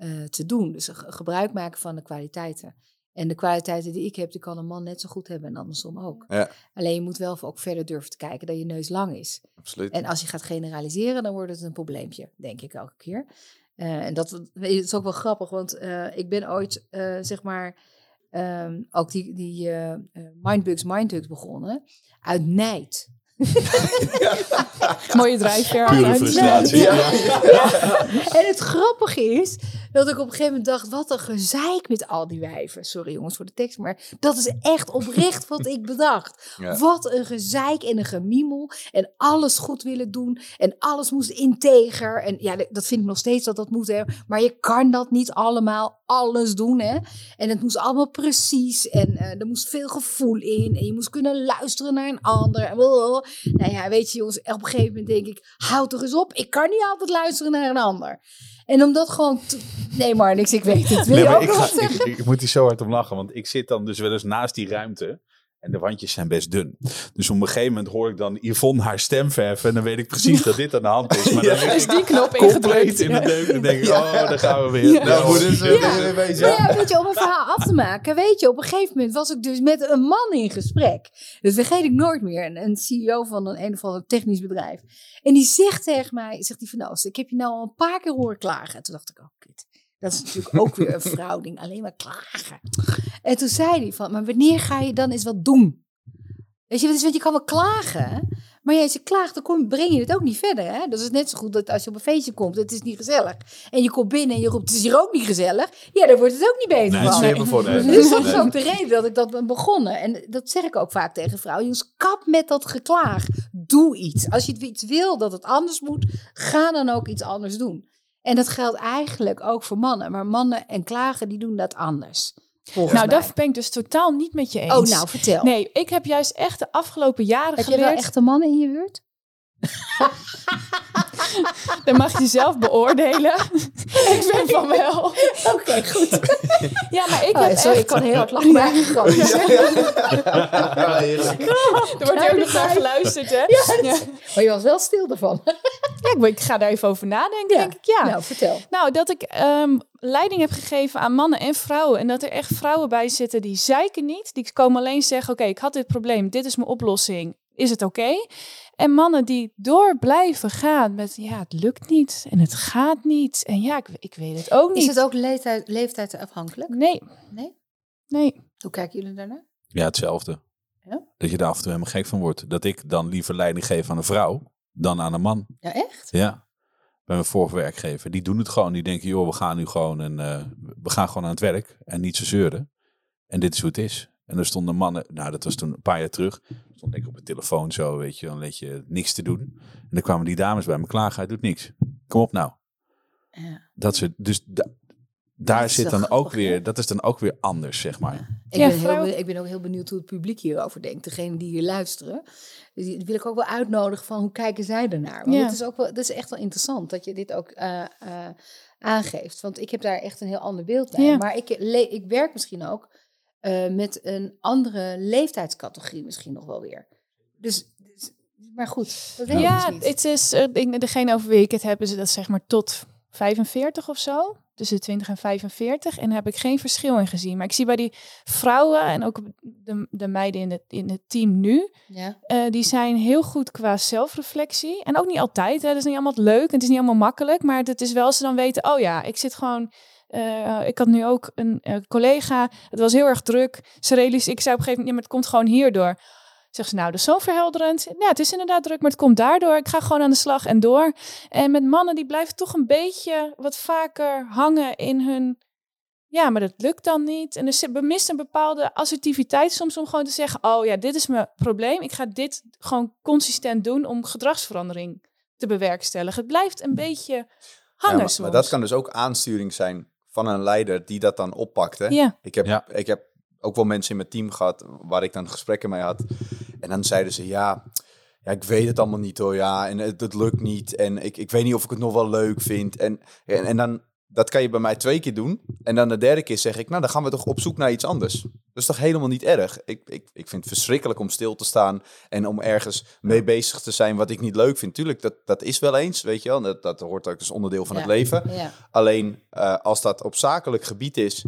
eh, te doen. Dus ge- gebruik maken van de kwaliteiten. En de kwaliteiten die ik heb, die kan een man net zo goed hebben en andersom ook. Ja. Alleen je moet wel ook verder durven te kijken dat je neus lang is. Absoluut. En als je gaat generaliseren, dan wordt het een probleempje, denk ik elke keer. Eh, en dat is ook wel grappig, want eh, ik ben ooit, zeg maar, ehm, ook die, die Mindbugs Mindhugs begonnen uit nijd. Mooie drijfveer. Pure uit. frustratie. Nee. Ja. En het grappige is dat ik op een gegeven moment dacht, wat een gezeik met al die wijven. Sorry jongens voor de tekst, maar dat is echt oprecht wat ik bedacht. Ja. Wat een gezeik en een gemiemel. En alles goed willen doen. En alles moest integer. En ja, dat vind ik nog steeds dat dat moet. Hè. Maar je kan dat niet allemaal alles doen. Hè. En het moest allemaal precies. En eh, er moest veel gevoel in. En je moest kunnen luisteren naar een ander. En blablabla. Nou ja, weet je jongens, op een gegeven moment denk ik, houd toch eens op. Ik kan niet altijd luisteren naar een ander. En om dat gewoon... te- Nee Marnix, ik weet het. Wil Nee, je maar ook ik, nog ga- ik, ik moet hier zo hard om lachen, want ik zit dan dus wel eens naast die ruimte. En de wandjes zijn best dun. Dus op een gegeven moment hoor ik dan Yvonne haar stem verven. En dan weet ik precies dat dit aan de hand is. Maar dan Ja. Is die knop compleet ingedrukt? in de. En dan denk ik, oh, daar gaan we weer. Ja. Nou, hoe dus, Ja. weer bezig. Nou ja, weet je, om een verhaal af te maken. Weet je, op een gegeven moment was ik dus met een man in gesprek. Dat vergeet ik nooit meer. Een, een CEO van een, een of ander technisch bedrijf. En die zegt tegen mij, zegt die van Oosten, ik heb je nou al een paar keer horen klagen. En toen dacht ik, oh. Dat is natuurlijk ook weer een vrouwding, alleen maar klagen. En toen zei hij van, maar wanneer ga je dan eens wat doen? Weet je, want je kan wel klagen, maar ja, als je klaagt, dan kom, breng je het ook niet verder. Hè? Dat is net zo goed dat als je op een feestje komt, het is niet gezellig. En je komt binnen en je roept, het is hier ook niet gezellig. Ja, dan wordt het ook niet beter Nee, van. Dus dat is ook de reden dat ik dat ben begonnen. En dat zeg ik ook vaak tegen vrouwen. Jongens, kap met dat geklaag. Doe iets. Als je iets wil dat het anders moet, ga dan ook iets anders doen. En dat geldt eigenlijk ook voor mannen. Maar mannen en klagen, die doen dat anders. volgens Nou, mij. dat ben ik dus totaal niet met je eens. Oh, nou, vertel. Nee, ik heb juist echt de afgelopen jaren Heb je geleerd... wel echte mannen in je buurt? Dan mag je zelf beoordelen. ik ben van wel. Oké, goed. Ja, maar ik Oh, heb sorry, echt... ik kan heel hard lachen. Maar ja. Ja, heerlijk. Er wordt ook nog naar geluisterd, hè? Ja. Maar je was wel stil ervan. Ja, ik, ik ga daar even over nadenken, Ja. denk ik. Ja. Nou, vertel. Nou, dat ik ehm, leiding heb gegeven aan mannen en vrouwen. En dat er echt vrouwen bij zitten die zeiken niet. Die komen alleen zeggen, oké, ik had dit probleem. Dit is mijn oplossing. Is het oké? En mannen die door blijven gaan met, ja, het lukt niet. En het gaat niet. En ja, ik, ik weet het ook niet. Is het ook leeftijd, leeftijdsafhankelijk? Nee, Nee? nee. Hoe kijken jullie daarnaar? Ja, hetzelfde. Ja? Dat je daar af en toe helemaal gek van wordt. Dat ik dan liever leiding geef aan een vrouw dan aan een man. Ja, echt? Ja. Bij mijn vorige werkgever. Die doen het gewoon. Die denken, joh, we gaan nu gewoon en eh, we gaan gewoon aan het werk. En niet zo zeuren. En dit is hoe het is. En er stonden mannen, nou dat was toen een paar jaar terug. Stond ik op de telefoon zo, weet je, dan weet je niks te doen. En dan kwamen die dames bij me klagen, hij doet niks. Kom op nou. Ja. Dat ze, dus da- daar is zit dan grappig, ook weer, hè? dat is dan ook weer anders, zeg maar. Ik, Ja, ben vrouw- ik ben ook heel benieuwd hoe het publiek hierover denkt. Degene die hier luisteren. Dus die wil ik ook wel uitnodigen van hoe kijken zij ernaar. Want Ja. het is ook wel, dat is echt wel interessant dat je dit ook eh, eh, aangeeft. Want ik heb daar echt een heel ander beeld bij. Ja. Maar ik, le- ik werk misschien ook eh, met een andere leeftijdscategorie misschien nog wel weer. Dus, dus- maar goed, dat weet ik Ja, dus het is, ik- degene over wie ik het heb, is dat zeg maar tot 45 of zo. Tussen 20 en 45. En daar heb ik geen verschil in gezien. Maar ik zie bij die vrouwen en ook de, de meiden in het, in het team nu. ja. eh, die zijn heel goed qua zelfreflectie. En ook niet altijd. Hè. Dat is niet allemaal leuk. En het is niet allemaal makkelijk. Maar het is wel ze dan weten, oh ja, ik zit gewoon. Eh, ik had nu ook een eh, collega. Het was heel erg druk. Ze realiseerde, ik zei op een gegeven moment, ja, maar het komt gewoon hierdoor. Zegt ze, nou, dat is zo verhelderend. Ja, het is inderdaad druk, maar het komt daardoor. Ik ga gewoon aan de slag en door. En met mannen, die blijven toch een beetje wat vaker hangen in hun... Ja, maar dat lukt dan niet. En er zit- bemist een bepaalde assertiviteit soms om gewoon te zeggen... oh ja, dit is mijn probleem. Ik ga dit gewoon consistent doen om gedragsverandering te bewerkstelligen. Het blijft een beetje Ja, hangen maar, soms. maar dat kan dus ook aansturing zijn van een leider die dat dan oppakt. Hè? Ja. Ik, heb, Ja. ik heb ook wel mensen in mijn team gehad waar ik dan gesprekken mee had. En dan zeiden ze, ja, ja ik weet het allemaal niet hoor. Ja, en het, het lukt niet. En ik, ik weet niet of ik het nog wel leuk vind. En, en, en dan, dat kan je bij mij twee keer doen. En dan de derde keer zeg ik, nou dan gaan we toch op zoek naar iets anders. Dat is toch helemaal niet erg. Ik, ik, ik vind het verschrikkelijk om stil te staan en om ergens mee bezig te zijn wat ik niet leuk vind. Tuurlijk, dat, dat is wel eens, weet je wel. Dat, dat hoort ook als onderdeel van Ja. het leven. Ja. Alleen eh, als dat op zakelijk gebied is,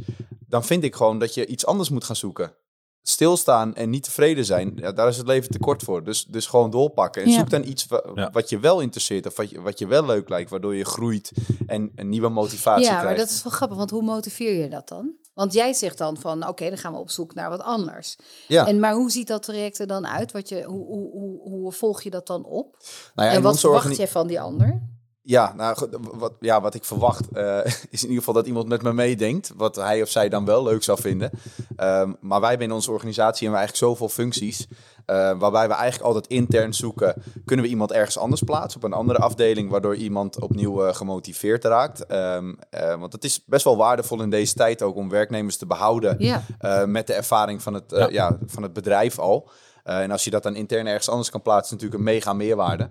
dan vind ik gewoon dat je iets anders moet gaan zoeken. Stilstaan en niet tevreden zijn, ja, daar is het leven te kort voor. Dus, dus gewoon doorpakken. En Ja. zoek dan iets wa- Ja. wat je wel interesseert of wat je, wat je wel leuk lijkt, waardoor je groeit en een nieuwe motivatie Ja, maar krijgt. dat is wel grappig, want hoe motiveer je dat dan? Want jij zegt dan van, oké, dan gaan we op zoek naar wat anders. ja. En, maar hoe ziet dat traject er dan uit? Wat je, hoe, hoe, hoe, hoe volg je dat dan op? nou ja, en wat verwacht jij van die ander? Ja, nou, wat, ja, wat ik verwacht eh, is in ieder geval dat iemand met me meedenkt. Wat hij of zij dan wel leuk zou vinden. Ehm, maar wij hebben in onze organisatie hebben we eigenlijk zoveel functies. eh, waarbij we eigenlijk altijd intern zoeken. Kunnen we iemand ergens anders plaatsen op een andere afdeling. Waardoor iemand opnieuw eh, gemotiveerd raakt. Ehm, eh, want het is best wel waardevol in deze tijd ook om werknemers te behouden. Eh, met de ervaring van het, Ja. ja. van het bedrijf al. En als je dat dan intern ergens anders kan plaatsen, is natuurlijk een mega meerwaarde.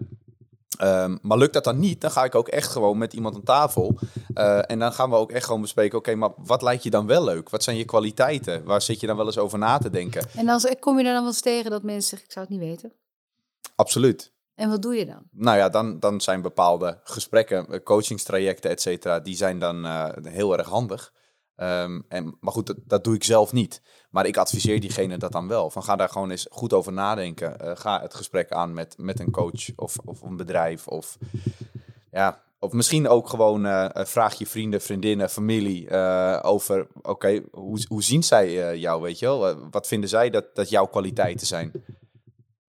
Ehm, maar lukt dat dan niet, dan ga ik ook echt gewoon met iemand aan tafel. Eh, en dan gaan we ook echt gewoon bespreken, oké, maar wat lijkt je dan wel leuk? Wat zijn je kwaliteiten? Waar zit je dan wel eens over na te denken? En als, kom je er dan wel eens tegen dat mensen zeggen, ik zou het niet weten? Absoluut. En wat doe je dan? Nou ja, dan, dan zijn bepaalde gesprekken, eh, coachingstrajecten, et cetera, die zijn dan eh, heel erg handig. Ehm, en, maar goed, dat, dat doe ik zelf niet. Maar ik adviseer diegene dat dan wel. Van ga daar gewoon eens goed over nadenken. Eh, ga het gesprek aan met, met een coach of, of een bedrijf. Of, ja, of misschien ook gewoon eh, eh, vraag je vrienden, vriendinnen, familie over... Oké, hoe, hoe zien zij jou, weet je wel? Wat vinden zij dat, dat jouw kwaliteiten zijn?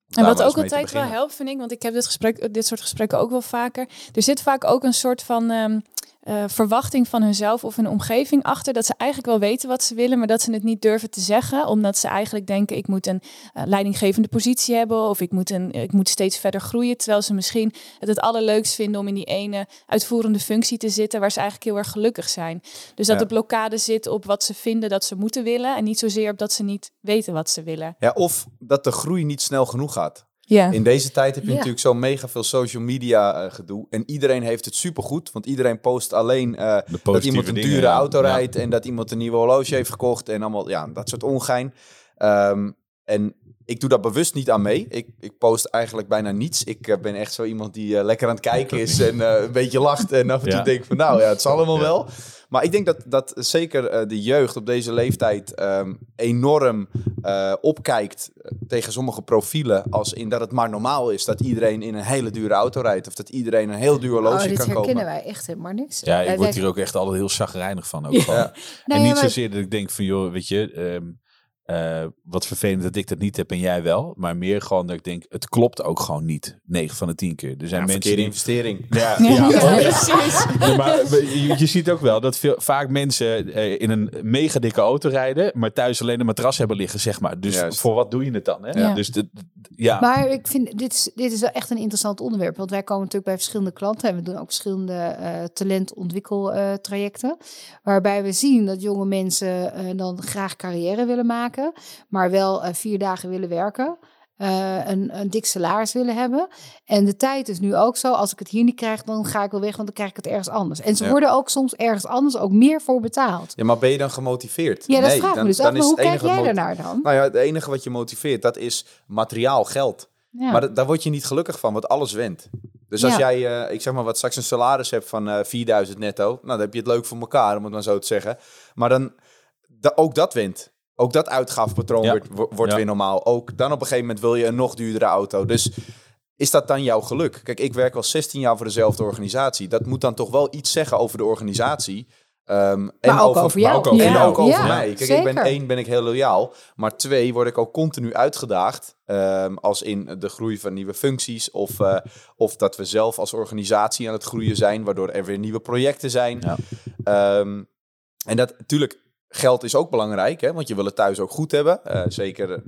En wat ook altijd wel helpt, vind ik, want ik heb dit, gesprek, dit soort gesprekken ook wel vaker. Er zit vaak ook een soort van ehm, eh, verwachting van hunzelf of hun omgeving achter. Dat ze eigenlijk wel weten wat ze willen, maar dat ze het niet durven te zeggen. Omdat ze eigenlijk denken, ik moet een eh, leidinggevende positie hebben. Of ik moet, een, ik moet steeds verder groeien. Terwijl ze misschien het het allerleukst vinden om in die ene uitvoerende functie te zitten. Waar ze eigenlijk heel erg gelukkig zijn. Dus dat Ja. de blokkade zit op wat ze vinden dat ze moeten willen. En niet zozeer op dat ze niet weten wat ze willen. Ja, of dat de groei niet snel genoeg gaat. Ja. In deze tijd heb je natuurlijk zo mega veel social media eh, gedoe. En iedereen heeft het supergoed. Want iedereen post alleen eh, dat iemand een dingen, dure auto Ja. rijdt. En dat iemand een nieuwe horloge heeft gekocht. En allemaal, ja, dat soort ongein. Ehm, en ik doe daar bewust niet aan mee. Ik, ik post eigenlijk bijna niets. Ik eh, ben echt zo iemand die lekker aan het kijken is en eh, een beetje lacht. En af en toe Ja. denk van nou ja, het zal allemaal Ja. wel. Maar ik denk dat, dat zeker eh, de jeugd op deze leeftijd ehm, enorm eh, opkijkt eh, tegen sommige profielen. Als in dat het maar normaal is dat iedereen in een hele dure auto rijdt. Of dat iedereen een heel duur horloge Oh, dit kan herkennen kopen. wij echt helemaal niks. Ja, ik word hier ook echt altijd heel chagrijnig van. Ook Ja. en niet maar- zozeer dat ik denk van, joh, weet je, ehm, eh, wat vervelend dat ik dat niet heb en jij wel. Maar meer gewoon dat ik denk, het klopt ook gewoon niet. 9 van de 10 keer. Er zijn Ja, mensen verkeerde die... investering. Ja, Ja, ja, precies. Ja, maar je, je ziet ook wel dat veel, vaak mensen eh, in een mega dikke auto rijden, maar thuis alleen een matras hebben liggen, zeg maar. Dus Juist. voor wat doe je het dan? Hè? Ja. Dus de, ja. Maar ik vind, dit is, dit is wel echt een interessant onderwerp. Want wij komen natuurlijk bij verschillende klanten. En we doen ook verschillende eh talentontwikkeltrajecten. waarbij we zien dat jonge mensen eh, dan graag carrière willen maken. Maar wel eh, vier dagen willen werken. eh, een, een dik salaris willen hebben. En de tijd is nu ook zo. Als ik het hier niet krijg, dan ga ik wel weg. Want dan krijg ik het ergens anders. En ze Ja. worden ook soms ergens anders ook meer voor betaald. Ja, maar ben je dan gemotiveerd? Ja, dat Nee, vraag dan- me dus dan is hoe kijk jij daarnaar dan? Nou ja, het enige wat je motiveert, dat is materiaal, geld. Ja. Maar dat- daar word je niet gelukkig van, want alles went. Dus als Ja. jij, eh, ik zeg maar wat, straks een salaris hebt van eh 4000 netto, nou dan heb je het leuk voor elkaar, om het maar zo te zeggen. Maar dan, da- ook dat went. Ook dat uitgavenpatroon Ja. wordt, wo- wordt Ja. weer normaal. Ook dan op een gegeven moment wil je een nog duurdere auto. Dus is dat dan jouw geluk? Kijk, ik werk al 16 jaar voor dezelfde organisatie. Dat moet dan toch wel iets zeggen over de organisatie. Ehm, Maar ook over jou. ook, En Ja. ook over Ja, mij. Kijk, ik ben één, ben ik heel loyaal. Maar twee, word ik ook continu uitgedaagd. ehm, als in de groei van nieuwe functies. Of, eh, of dat we zelf als organisatie aan het groeien zijn. Waardoor er weer nieuwe projecten zijn. Ja. Ehm, en dat natuurlijk, geld is ook belangrijk. Hè, want je wil het thuis ook goed hebben. Eh, zeker eh,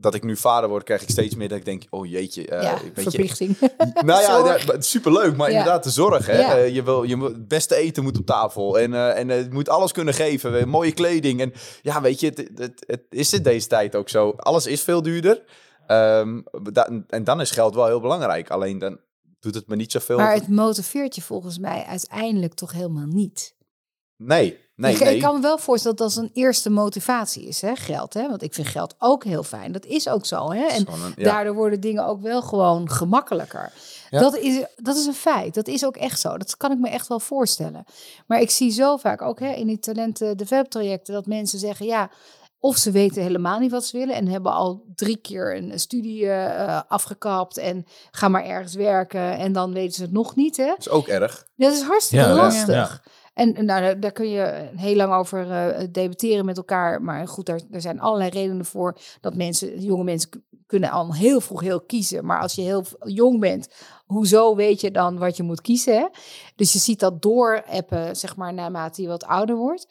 dat ik nu vader word, krijg ik steeds meer dat ik denk... Oh jeetje, eh, ja, weet je, verplichting. nou ja, superleuk, maar Ja. inderdaad de zorg. Hè? Ja. Je wil, je het beste eten moet op tafel en, eh, en het moet alles kunnen geven. mooie kleding. En ja, weet je, het, het, het is in deze tijd ook zo. Alles is veel duurder. Ehm, da- en dan is geld wel heel belangrijk. Alleen dan doet het me niet zoveel. Maar het motiveert je volgens mij uiteindelijk toch helemaal niet. Nee, nee, ik, nee. ik kan me wel voorstellen dat dat een eerste motivatie is, hè? geld. Hè? Want ik vind geld ook heel fijn. Dat is ook zo. Hè? En Gewoon een- ja. daardoor worden dingen ook wel gewoon gemakkelijker. Ja. Dat, is, dat is een feit. Dat is ook echt zo. Dat kan ik me echt wel voorstellen. Maar ik zie zo vaak ook hè, in die talenten develop trajecten dat mensen zeggen ja. Of ze weten helemaal niet wat ze willen en hebben al drie keer een studie eh, afgekapt en gaan maar ergens werken en dan weten ze het nog niet. Hè? Dat is ook erg. Dat is hartstikke Ja, ja, lastig. ja. En nou, daar, kun je heel lang over eh, debatteren met elkaar. Maar goed, daar, zijn allerlei redenen voor dat mensen, jonge mensen kunnen al heel vroeg heel kiezen. Maar als je heel jong bent, hoezo weet je dan wat je moet kiezen? Hè? Dus je ziet dat doorappen, zeg maar, naarmate je wat ouder wordt.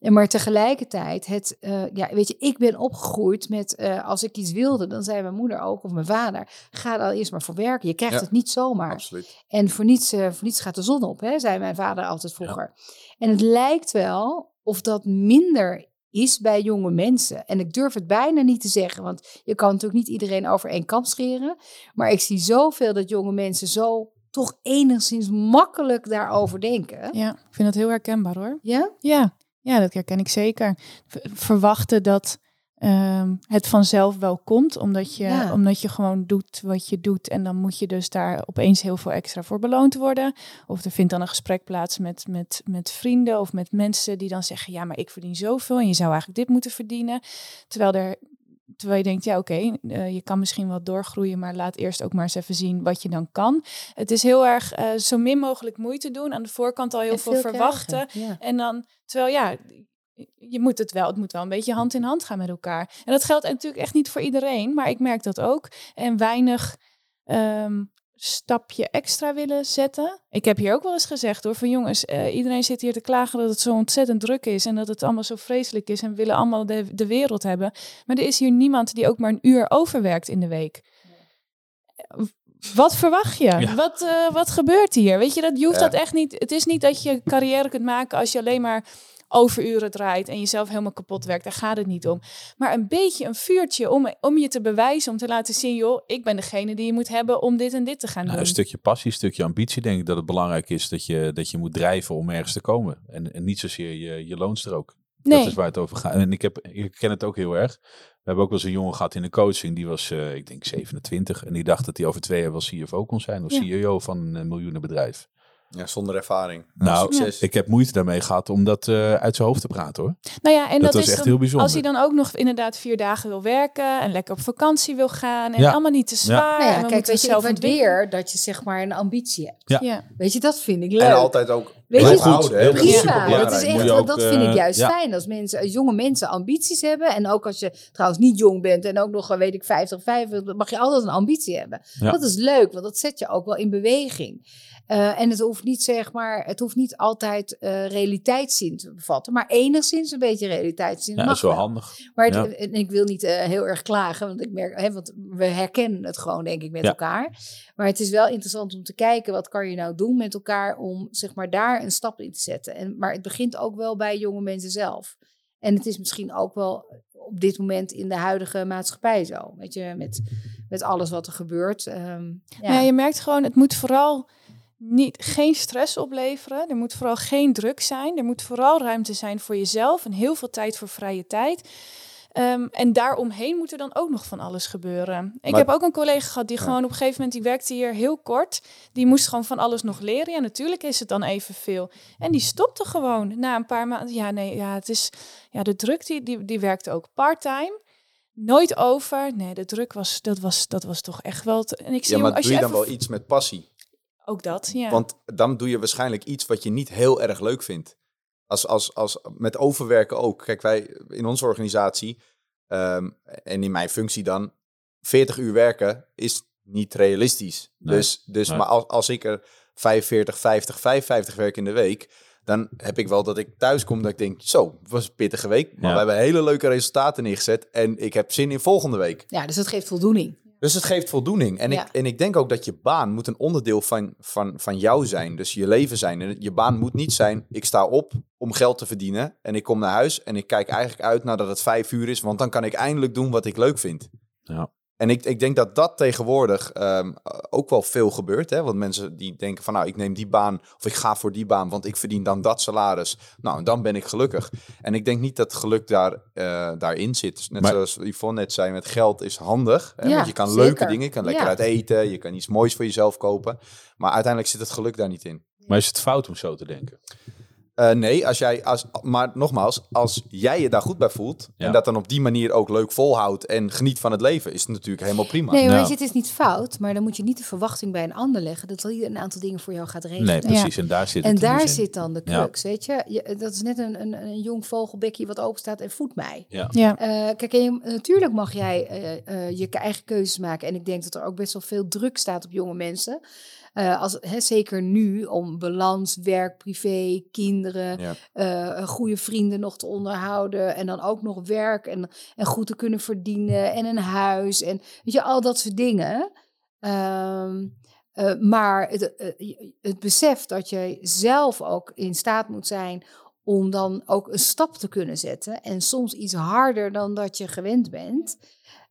En maar tegelijkertijd, het, eh, ja, weet je, ik ben opgegroeid met, eh, als ik iets wilde, dan zei mijn moeder ook, of mijn vader, ga dan eerst maar voor werken. Je krijgt Ja. het niet zomaar. Absoluut. En voor niets, eh, voor niets gaat de zon op, hè, zei mijn vader altijd vroeger. En het lijkt wel of dat minder is bij jonge mensen. En ik durf het bijna niet te zeggen, want je kan natuurlijk niet iedereen over één kam scheren. Maar ik zie zoveel dat jonge mensen zo toch enigszins makkelijk daarover denken. Ja, ik vind dat heel herkenbaar hoor. Ja? Ja, ja dat herken ik zeker. Verwachten dat ehm, het vanzelf wel komt, omdat je, Ja. omdat je gewoon doet wat je doet. En dan moet je dus daar opeens heel veel extra voor beloond worden. Of er vindt dan een gesprek plaats met, met, met vrienden of met mensen die dan zeggen: Ja, maar ik verdien zoveel en je zou eigenlijk dit moeten verdienen. Terwijl er. Terwijl je denkt, ja oké, eh, je kan misschien wel doorgroeien, maar laat eerst ook maar eens even zien wat je dan kan. Het is heel erg eh, zo min mogelijk moeite doen. Aan de voorkant al heel En veel, veel verwachten. Ja. En dan, terwijl ja, je moet het wel, het moet wel een beetje hand in hand gaan met elkaar. En dat geldt natuurlijk echt niet voor iedereen, maar ik merk dat ook. En weinig ehm, stapje extra willen zetten. Ik heb hier ook wel eens gezegd hoor, van jongens, eh, iedereen zit hier te klagen dat het zo ontzettend druk is en dat het allemaal zo vreselijk is en we willen allemaal de, de wereld hebben. Maar er is hier niemand die ook maar een uur overwerkt in de week. Wat verwacht je? Ja. Wat, eh, wat gebeurt hier? Weet je, dat, je hoeft Ja. dat echt niet. Het is niet dat je carrière kunt maken als je alleen maar overuren draait en jezelf helemaal kapot werkt. Daar gaat het niet om. Maar een beetje een vuurtje om, om je te bewijzen, om te laten zien, joh, ik ben degene die je moet hebben om dit en dit te gaan Nou, doen. een stukje passie, een stukje ambitie, denk ik dat het belangrijk is dat je, dat je moet drijven om ergens te komen. En, en niet zozeer je, je loonstrook. nee. Dat is waar het over gaat. En ik, heb, ik ken het ook heel erg. We hebben ook wel eens een jongen gehad in de coaching. Die was, eh, ik denk, 27. En die dacht dat hij over twee jaar wel CFO kon zijn. Of Ja. CEO van een eh, miljoenenbedrijf. Ja, zonder ervaring. Nou, succes. ik heb moeite daarmee gehad om dat eh, uit zijn hoofd te praten hoor. Nou ja, en Dat is echt dan- heel bijzonder. Als hij dan ook nog inderdaad vier dagen wil werken en lekker op vakantie wil gaan en Ja. allemaal niet te zwaar. Nou ja, en we kijk, weet je, ik waardeer dat je zeg maar een ambitie hebt. Ja. Ja. Weet je, dat vind ik leuk. En altijd ook Weet je- goed houden. hè. Heel Dat goed. is Prima, dat, is echt, ook, dat vind ik eh, juist ja. fijn. Als, mensen, als jonge mensen ambities hebben. En ook als je trouwens niet jong bent en ook nog, eh, weet ik, 50, 55, mag je altijd een ambitie hebben. Ja. Dat is leuk, want dat zet je ook wel in beweging. Eh, en het hoeft niet, zeg maar, het hoeft niet altijd eh, realiteitszin te bevatten, maar enigszins een beetje realiteitszin. Ja, dat mag is wel handig. Maar het- Ja. en ik wil niet eh, heel erg klagen, want ik merk, hè, want we herkennen het gewoon, denk ik, met Ja. elkaar. Maar het is wel interessant om te kijken, wat kan je nou doen met elkaar om, zeg maar, daar een stap in te zetten. En, maar het begint ook wel bij jonge mensen zelf. En het is misschien ook wel op dit moment in de huidige maatschappij zo. Weet je, met, met alles wat er gebeurt. Ehm, ja. Ja, je merkt gewoon, het moet vooral niet, geen stress opleveren. Er moet vooral geen druk zijn. Er moet vooral ruimte zijn voor jezelf en heel veel tijd voor vrije tijd. Ehm, en daaromheen moet er dan ook nog van alles gebeuren. Ik Maar- heb ook een collega gehad die Ja. gewoon op een gegeven moment, die werkte hier heel kort. Die moest gewoon van alles nog leren. Ja, natuurlijk is het dan evenveel. En die stopte gewoon na een paar maanden. Ja, nee, ja, het is, ja, de druk die, die, die werkte ook part-time. Nooit over. Nee, de druk was, dat was, dat was toch echt wel. te- en ik zie Ja, maar als doe je je dan even- wel iets met passie? Ook dat, ja. Want dan doe je waarschijnlijk iets wat je niet heel erg leuk vindt. Als, als, als, met overwerken ook. Kijk, wij in onze organisatie ehm, en in mijn functie dan, 40 uur werken is niet realistisch. Nee. Dus, dus Nee. maar als, als ik er 45, 50, 55 werk in de week, dan heb ik wel dat ik thuis kom dat ik denk, zo, het was een pittige week, maar Ja. we hebben hele leuke resultaten neergezet en ik heb zin in volgende week. Ja, dus dat geeft voldoening. Dus het geeft voldoening. En, Ja. ik, en ik denk ook dat je baan moet een onderdeel van, van, van jou zijn. Dus je leven zijn. En je baan moet niet zijn, ik sta op om geld te verdienen. En ik kom naar huis en ik kijk eigenlijk uit nadat het vijf uur is. Want dan kan ik eindelijk doen wat ik leuk vind. Ja. En ik, ik denk dat dat tegenwoordig ehm, ook wel veel gebeurt. Hè? Want mensen die denken van nou, ik neem die baan of ik ga voor die baan, want ik verdien dan dat salaris. Nou, dan ben ik gelukkig. En ik denk niet dat geluk daar, eh, daarin zit. Dus net Maar- zoals Yvonne net zei, met geld is handig. Hè? Ja, want je kan zeker. leuke dingen, je kan lekker Ja. uit eten, je kan iets moois voor jezelf kopen. Maar uiteindelijk zit het geluk daar niet in. Maar is het fout om zo te denken? Eh, nee, als jij, als, maar nogmaals, als jij je daar goed bij voelt Ja. en dat dan op die manier ook leuk volhoudt en geniet van het leven, is het natuurlijk helemaal prima. Nee, maar weet je, het is niet fout, maar dan moet je niet de verwachting bij een ander leggen dat hij een aantal dingen voor jou gaat regelen. Nee, precies. En daar zit En daar zit dan de Ja. crux, weet je? je. Dat is net een, een, een jong vogelbekje wat open staat en voedt mij. Ja. Ja. Eh, kijk, en je- natuurlijk mag jij eh, je eigen keuzes maken. En ik denk dat er ook best wel veel druk staat op jonge mensen. Eh, als, hè, zeker nu om balans, werk, privé, kinderen, Ja. eh, goede vrienden nog te onderhouden. En dan ook nog werk en, en goed te kunnen verdienen. En een huis. En weet je, al dat soort dingen. Ehm, eh, maar het, het besef dat je zelf ook in staat moet zijn om dan ook een stap te kunnen zetten. En soms iets harder dan dat je gewend bent.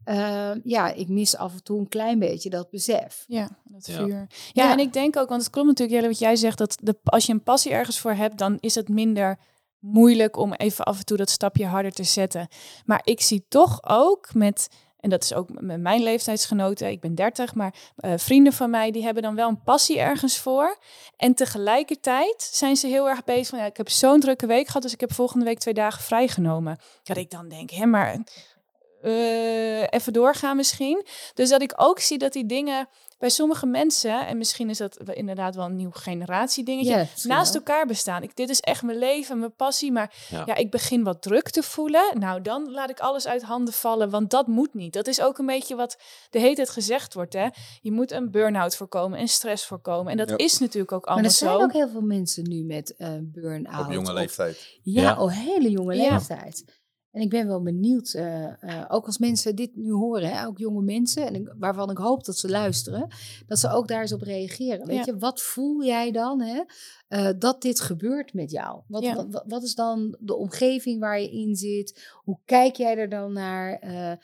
Ehm, ja, ik mis af en toe een klein beetje dat besef. Ja, dat Ja. vuur. Ja, Ja. en ik denk ook, want het klopt natuurlijk, Jelle, wat jij zegt, dat de, als je een passie ergens voor hebt, dan is het minder moeilijk om even af en toe dat stapje harder te zetten. Maar ik zie toch ook met, en dat is ook met mijn leeftijdsgenoten, ik ben 30, maar eh, vrienden van mij, die hebben dan wel een passie ergens voor. En tegelijkertijd zijn ze heel erg bezig van, ja, ik heb zo'n drukke week gehad, dus ik heb volgende week twee dagen vrijgenomen. Dat ik dan denk, hè, maar eh, even doorgaan misschien. Dus dat ik ook zie dat die dingen bij sommige mensen, en misschien is dat inderdaad wel een nieuw generatie dingetje, naast elkaar bestaan. Ik, dit is echt mijn leven, mijn passie, maar Ja. ja. ik begin wat druk te voelen. Nou, dan laat ik alles uit handen vallen, want dat moet niet. Dat is ook een beetje wat de hele tijd gezegd wordt. Hè? Je moet een burn-out voorkomen en stress voorkomen. En dat Ja. is natuurlijk ook Maar allemaal er zijn zo. ook heel veel mensen nu met eh burn-out. Op jonge of- leeftijd. Ja, Ja. op hele jonge Ja. leeftijd. En ik ben wel benieuwd, eh, eh, ook als mensen dit nu horen, hè, ook jonge mensen, en ik- waarvan ik hoop dat ze luisteren, dat ze ook daar eens op reageren. Weet Ja. je, wat voel jij dan hè, eh, dat dit gebeurt met jou? Wat, Ja. wat, is dan de omgeving waar je in zit? Hoe kijk jij er dan naar? Eh, eh,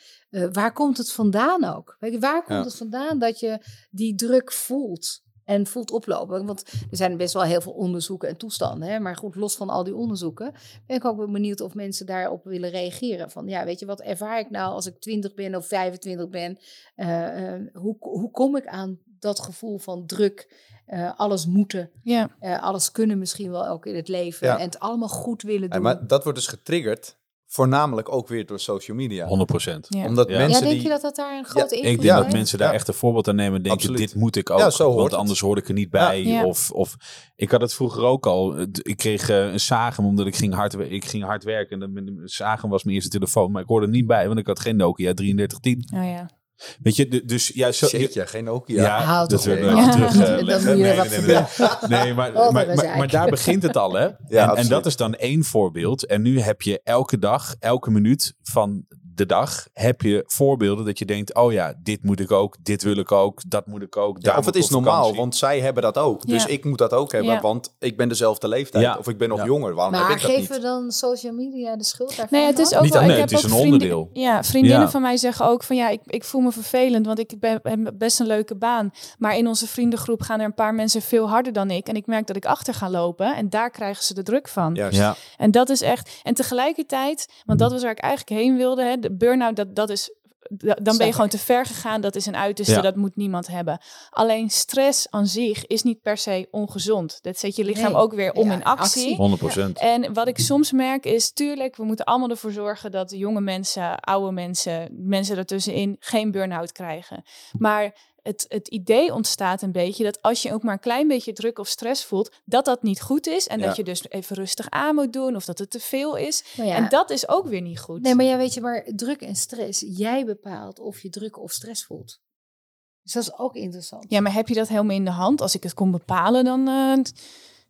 waar komt het vandaan ook? Weet je, waar komt Ja. het vandaan dat je die druk voelt? En voelt oplopen. Want er zijn best wel heel veel onderzoeken en toestanden. Hè? Maar goed, los van al die onderzoeken ben ik ook wel benieuwd of mensen daarop willen reageren. Van ja, weet je, wat ervaar ik nou als ik 20 ben of 25 ben? Eh, eh, hoe, hoe kom ik aan dat gevoel van druk? eh, alles moeten, Ja, eh, alles kunnen misschien wel ook in het leven. Ja. En het allemaal goed willen En doen. maar dat wordt dus getriggerd, voornamelijk ook weer door social media. 100 procent. ja. Omdat Ja. ja, mensen denk die... je dat dat daar een grote Ja, invloed Ik denk dat mensen daar Ja. echt een voorbeeld aan nemen en denken, Absoluut. dit moet ik ook, Ja, zo hoort want het. anders hoor ik er niet bij. Ja. Of, of ik had het vroeger ook al. Ik kreeg eh, een Sagem omdat ik ging hard, ik ging hard werken. En Sagem was mijn eerste telefoon, maar ik hoorde er niet bij, want ik had geen Nokia 3310. Oh, ja. Weet je, dus ja, zo, geen Nokia. ja, dat Ja. er wat nee, nee, nee. Nee, maar, maar, maar, maar daar begint het al, hè? en, dat is dan één voorbeeld. En nu heb je elke dag, elke minuut van de dag, heb je voorbeelden dat je denkt, oh ja, dit moet ik ook, dit wil ik ook, dat moet ik ook. Ja, of het is normaal, want zij hebben dat ook. Dus Ja. ik moet dat ook hebben, Ja. want ik ben dezelfde leeftijd. Ja. Of ik ben nog Ja. jonger, waarom Maar heb ik dat geven niet? we dan social media de schuld daarvan? Nee, het is ook Niet wel. ik nee, heb het is ook een vriendin- onderdeel. Ja, vriendinnen Ja. van mij zeggen ook van ja, ik, ik voel me vervelend, want ik ben, heb best een leuke baan. Maar in onze vriendengroep gaan er een paar mensen veel harder dan ik. En ik merk dat ik achter ga lopen en daar krijgen ze de druk van. Juist. Ja, En dat is echt. En tegelijkertijd, want dat was waar ik eigenlijk heen wilde. Hè, de burn-out, dat, dat is. da- Dan ben je gewoon te ver gegaan. Dat is een uiterste, Ja. dat moet niemand hebben. Alleen stress aan zich is niet per se ongezond. Dat zet je lichaam Nee. ook weer om Ja, in actie. actie. 100 procent. En wat ik soms merk is, tuurlijk, we moeten allemaal ervoor zorgen dat jonge mensen, oude mensen, mensen ertussenin geen burn-out krijgen. Maar het, het idee ontstaat een beetje dat als je ook maar een klein beetje druk of stress voelt, dat dat niet goed is. En Ja. dat je dus even rustig aan moet doen of dat het te veel is. Nou ja, En dat is ook weer niet goed. Nee, maar ja, weet je, maar druk en stress, jij bepaalt of je druk of stress voelt. Dus dat is ook interessant. Ja, maar heb je dat helemaal in de hand? Als ik het kon bepalen, dan uh,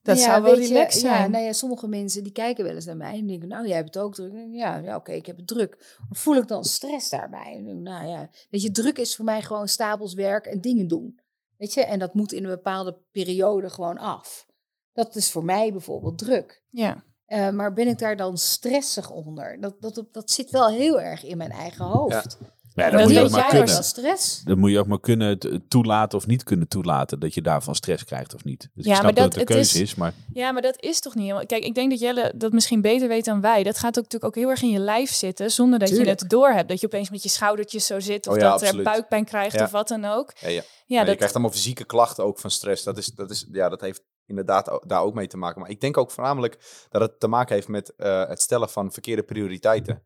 dat Ja, zou wel weet je, zijn. Ja, nou ja, sommige mensen die kijken wel eens naar mij en denken, nou, jij hebt het ook druk. Ja, ja oké, ik heb het druk. Maar voel ik dan stress daarbij? Nou ja, weet je, druk is voor mij gewoon stapels werk en dingen doen. Weet je, en dat moet in een bepaalde periode gewoon af. Dat is voor mij bijvoorbeeld druk. ja. Eh, maar ben ik daar dan stressig onder? Dat, dat, dat zit wel heel erg in mijn eigen hoofd. Ja, Dan dat moet je ook maar kunnen. stress. Dan moet je ook maar kunnen toelaten of niet kunnen toelaten dat je daarvan stress krijgt of niet. Dus Ja, ik snap maar dat, dat- het een het keuze is- is, maar ja, maar dat is toch niet helemaal... Kijk, ik denk dat Jelle dat misschien beter weet dan wij. Dat gaat ook natuurlijk ook heel erg in je lijf zitten, zonder dat je het door hebt. Dat je opeens met je schoudertjes zo zit, of Oh ja, dat absoluut. er buikpijn krijgt, Ja. of wat dan ook. Ja, ja. Ja, Ja, je dat, krijgt allemaal fysieke klachten ook van stress. Dat, is, dat, is, ja, dat heeft inderdaad daar ook mee te maken. Maar ik denk ook voornamelijk dat het te maken heeft met eh, het stellen van verkeerde prioriteiten.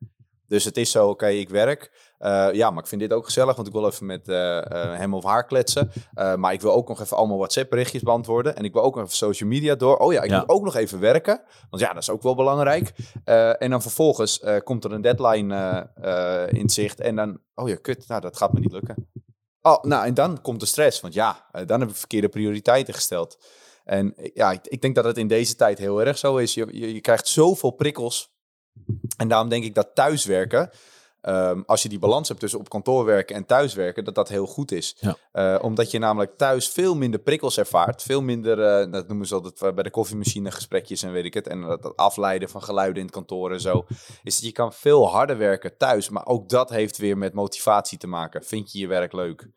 Dus het is zo, oké, ik werk. Eh, ja, maar ik vind dit ook gezellig, want ik wil even met eh, eh, hem of haar kletsen. Maar ik wil ook nog even allemaal WhatsApp-berichtjes beantwoorden. En ik wil ook nog even social media door. Oh ja, ik Ja. moet ook nog even werken. Want ja, dat is ook wel belangrijk. En dan vervolgens komt er een deadline in zicht. En dan, oh ja, kut, nou, dat gaat me niet lukken. Oh, nou, en dan komt de stress. Want ja, dan heb ik verkeerde prioriteiten gesteld. En ja, ik, ik denk dat het in deze tijd heel erg zo is. Je, je, je krijgt zoveel prikkels. En daarom denk ik dat thuiswerken, ehm, als je die balans hebt tussen op kantoor werken en thuiswerken, dat dat heel goed is. Ja. Eh, omdat je namelijk thuis veel minder prikkels ervaart. Veel minder, eh, dat noemen ze altijd eh, bij de koffiemachine gesprekjes en weet ik het. En dat, dat afleiden van geluiden in het kantoor en zo. Is dat je kan veel harder werken thuis. Maar ook dat heeft weer met motivatie te maken. Vind je je werk leuk?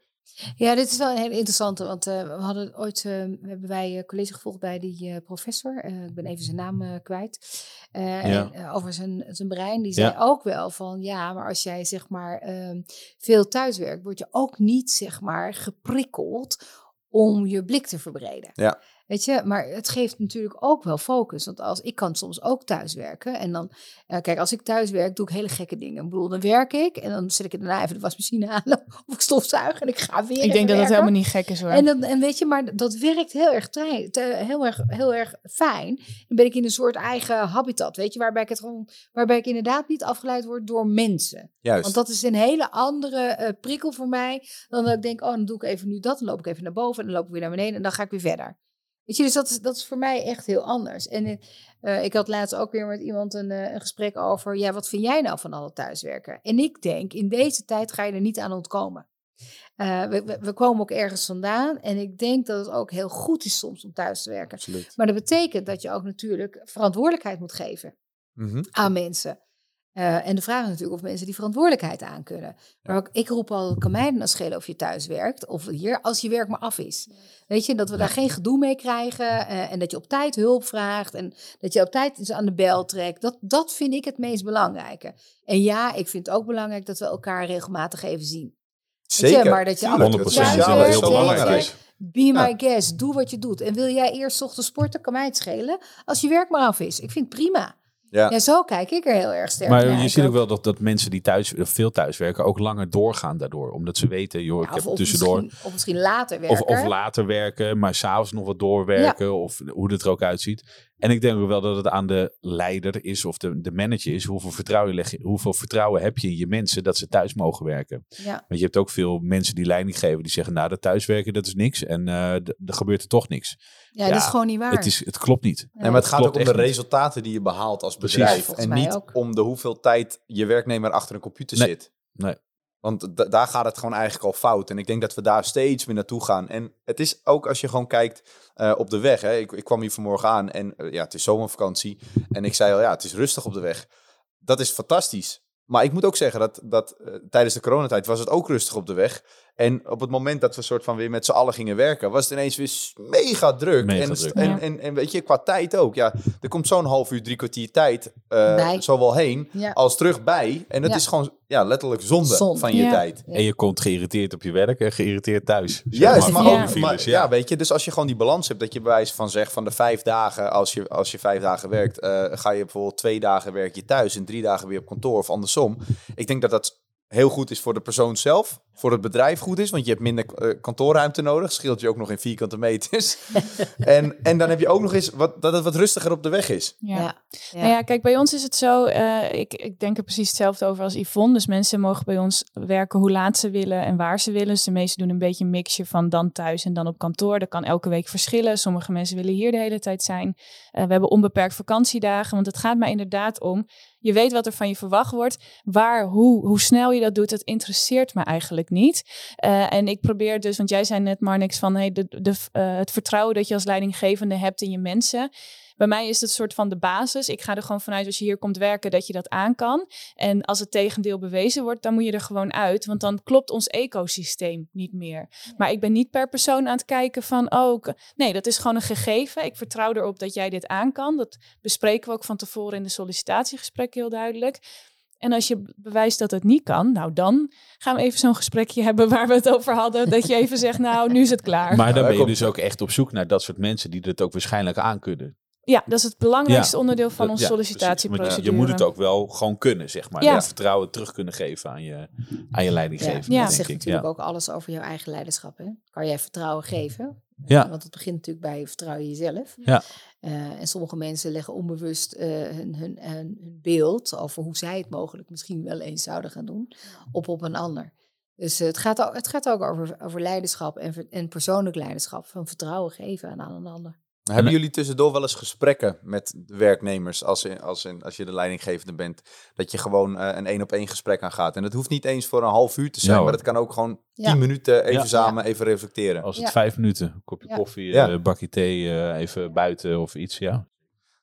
Ja, dit is wel een hele interessante, want eh, we hadden ooit, eh, hebben wij eh, college gevolgd bij die professor, ik ben even zijn naam kwijt, Ja. en, over zijn, zijn brein. Die zei Ja. ook wel van, ja, maar als jij zeg maar ehm, veel thuiswerkt, word je ook niet zeg maar geprikkeld om je blik te verbreden. Ja. Weet je, maar het geeft natuurlijk ook wel focus. Want als ik kan soms ook thuiswerken. En dan, eh, kijk, als ik thuis werk, doe ik hele gekke dingen. Ik bedoel, dan werk ik en dan zet ik daarna even de wasmachine aan. Of ik stofzuig en ik ga weer. ik denk dat dat werken. helemaal niet gek is hoor. En, dan, en weet je, maar dat werkt heel erg, heel, erg, heel erg fijn. Dan ben ik in een soort eigen habitat, weet je, waarbij ik, het gewoon, waarbij ik inderdaad niet afgeleid word door mensen. Juist. Want dat is een hele andere eh, prikkel voor mij dan dat ik denk, oh, dan doe ik even nu dat, dan loop ik even naar boven en dan loop ik weer naar beneden en dan ga ik weer verder. Weet je, dus dat is, dat is voor mij echt heel anders. En eh, ik had laatst ook weer met iemand een, eh, een gesprek over, ja, wat vind jij nou van al het thuiswerken? En ik denk, in deze tijd ga je er niet aan ontkomen. Eh, we, we, we komen ook ergens vandaan en ik denk dat het ook heel goed is soms om thuis te werken. Absoluut. Maar dat betekent dat je ook natuurlijk verantwoordelijkheid moet geven Mhm. aan mensen. Eh, en de vraag is natuurlijk of mensen die verantwoordelijkheid aan kunnen. Maar ook, ik roep al, kan mij dan schelen of je thuis werkt of hier, als je werk maar af is. Weet je, dat we daar geen gedoe mee krijgen eh, en dat je op tijd hulp vraagt en dat je op tijd eens aan de bel trekt. Dat, dat vind ik het meest belangrijke. En ja, ik vind het ook belangrijk dat we elkaar regelmatig even zien. Je, Zeker. maar dat je af en Tuurlijk, toe 100% thuis sociale dat werkt, is is zo heel belangrijk. Be Ja. my guest, doe wat je doet. En wil jij eerst 's ochtends sporten, kan mij het schelen. Als je werk maar af is. Ik vind het prima. Ja. Ja, zo kijk ik er heel erg sterk Maar naar. je Ik ziet ook ook- wel dat, dat mensen die thuis, of veel thuiswerken ook langer doorgaan daardoor. Omdat ze weten, joh, ik heb of, of tussendoor... Misschien, of misschien later Of, werken. of later werken, maar s'avonds nog wat doorwerken. Of hoe het er ook uitziet. En ik denk ook wel dat het aan de leider is of de, de manager is. Hoeveel vertrouwen, leg je, hoeveel vertrouwen heb je in je mensen dat ze thuis mogen werken? ja. Want je hebt ook veel mensen die leiding geven. Die zeggen, nou dat thuiswerken dat is niks. En eh, er gebeurt er toch niks. Ja, dat is gewoon niet waar. Het, is, het klopt niet. Nee, maar het gaat ook om de resultaten die je behaalt als bedrijf. En niet ook. om de hoeveel tijd je werknemer achter een computer Nee. zit. Nee. Want da- daar gaat het gewoon eigenlijk al fout. En ik denk dat we daar steeds meer naartoe gaan. En het is ook als je gewoon kijkt eh, op de weg. Hè. Ik, ik kwam hier vanmorgen aan en eh, ja, het is zomervakantie. En ik zei al, ja, het is rustig op de weg. Dat is fantastisch. Maar ik moet ook zeggen dat, dat eh, tijdens de coronatijd was het ook rustig op de weg. En op het moment dat we soort van weer met z'n allen gingen werken, was het ineens weer mega druk. Mega en, druk. En, Ja. en, en, weet je, qua tijd ook. Ja, er komt zo'n half uur, drie kwartier tijd eh, zowel heen Ja. als terug bij. En dat Ja. is gewoon ja, letterlijk zonde, Zonde. van je Ja. tijd. Ja. En je komt geïrriteerd op je werk en geïrriteerd thuis. Juist, maar, Ja. ook, maar, ja. weet je, dus als je gewoon die balans hebt, dat je bij wijze van zegt van de vijf dagen, als je, als je vijf dagen werkt, eh, ga je bijvoorbeeld twee dagen werk je thuis en drie dagen weer op kantoor of andersom. Ik denk dat dat heel goed is voor de persoon zelf, voor het bedrijf goed is, want je hebt minder eh, kantoorruimte nodig, scheelt je ook nog in vierkante meters. en, en dan heb je ook nog eens wat, dat het wat rustiger op de weg is. Ja. Ja. Nou ja, kijk, bij ons is het zo. eh, ik, ik denk er precies hetzelfde over als Yvonne. Dus mensen mogen bij ons werken hoe laat ze willen en waar ze willen. Dus de meesten doen een beetje een mixje van dan thuis en dan op kantoor. Dat kan elke week verschillen. Sommige mensen willen hier de hele tijd zijn. Eh, we hebben onbeperkt vakantiedagen. Want het gaat mij inderdaad om. Je weet wat er van je verwacht wordt. Waar, hoe, hoe snel je dat doet, dat interesseert me eigenlijk niet. Eh, en ik probeer dus, want jij zei net Marnix van hey, de, de, eh, het vertrouwen dat je als leidinggevende hebt in je mensen. Bij mij is het soort van de basis. Ik ga er gewoon vanuit als je hier komt werken dat je dat aan kan. En als het tegendeel bewezen wordt, dan moet je er gewoon uit. Want dan klopt ons ecosysteem niet meer. Maar ik ben niet per persoon aan het kijken van, oh, nee, dat is gewoon een gegeven. Ik vertrouw erop dat jij dit aan kan. Dat bespreken we ook van tevoren in de sollicitatiegesprek heel duidelijk. En als je bewijst dat het niet kan, nou dan gaan we even zo'n gesprekje hebben waar we het over hadden. Dat je even zegt, nou, nu is het klaar. Maar dan ben je dus ook echt op zoek naar dat soort mensen die het ook waarschijnlijk aan kunnen. Ja, dat is het belangrijkste Ja, onderdeel van Dat- onze ja, Je moet het ook wel gewoon kunnen, zeg maar. Ja. Ja. vertrouwen terug kunnen geven aan je, aan je leidinggevende, Ja. Dat denk zegt ik. natuurlijk Ja. ook alles over jouw eigen leiderschap. Hè? Kan jij vertrouwen geven? Ja. Want het begint natuurlijk bij vertrouwen in jezelf. Ja. Eh, en sommige mensen leggen onbewust eh, hun, hun, hun, hun beeld over hoe zij het mogelijk misschien wel eens zouden gaan doen, op op een ander. Dus het, gaat ook, het gaat ook over, over leiderschap en, en persoonlijk leiderschap. Van vertrouwen geven aan, aan een ander. Hebben jullie tussendoor wel eens gesprekken met de werknemers als, in, als, in, als je de leidinggevende bent? Dat je gewoon eh, een één op één gesprek aangaat. En dat hoeft niet eens voor een half uur te zijn, Ja, hoor. maar dat kan ook gewoon tien Ja. minuten even Ja. samen, even reflecteren. Als het Ja. vijf minuten, een kopje Ja. koffie, Ja. een bakje thee, eh, even buiten of iets, ja.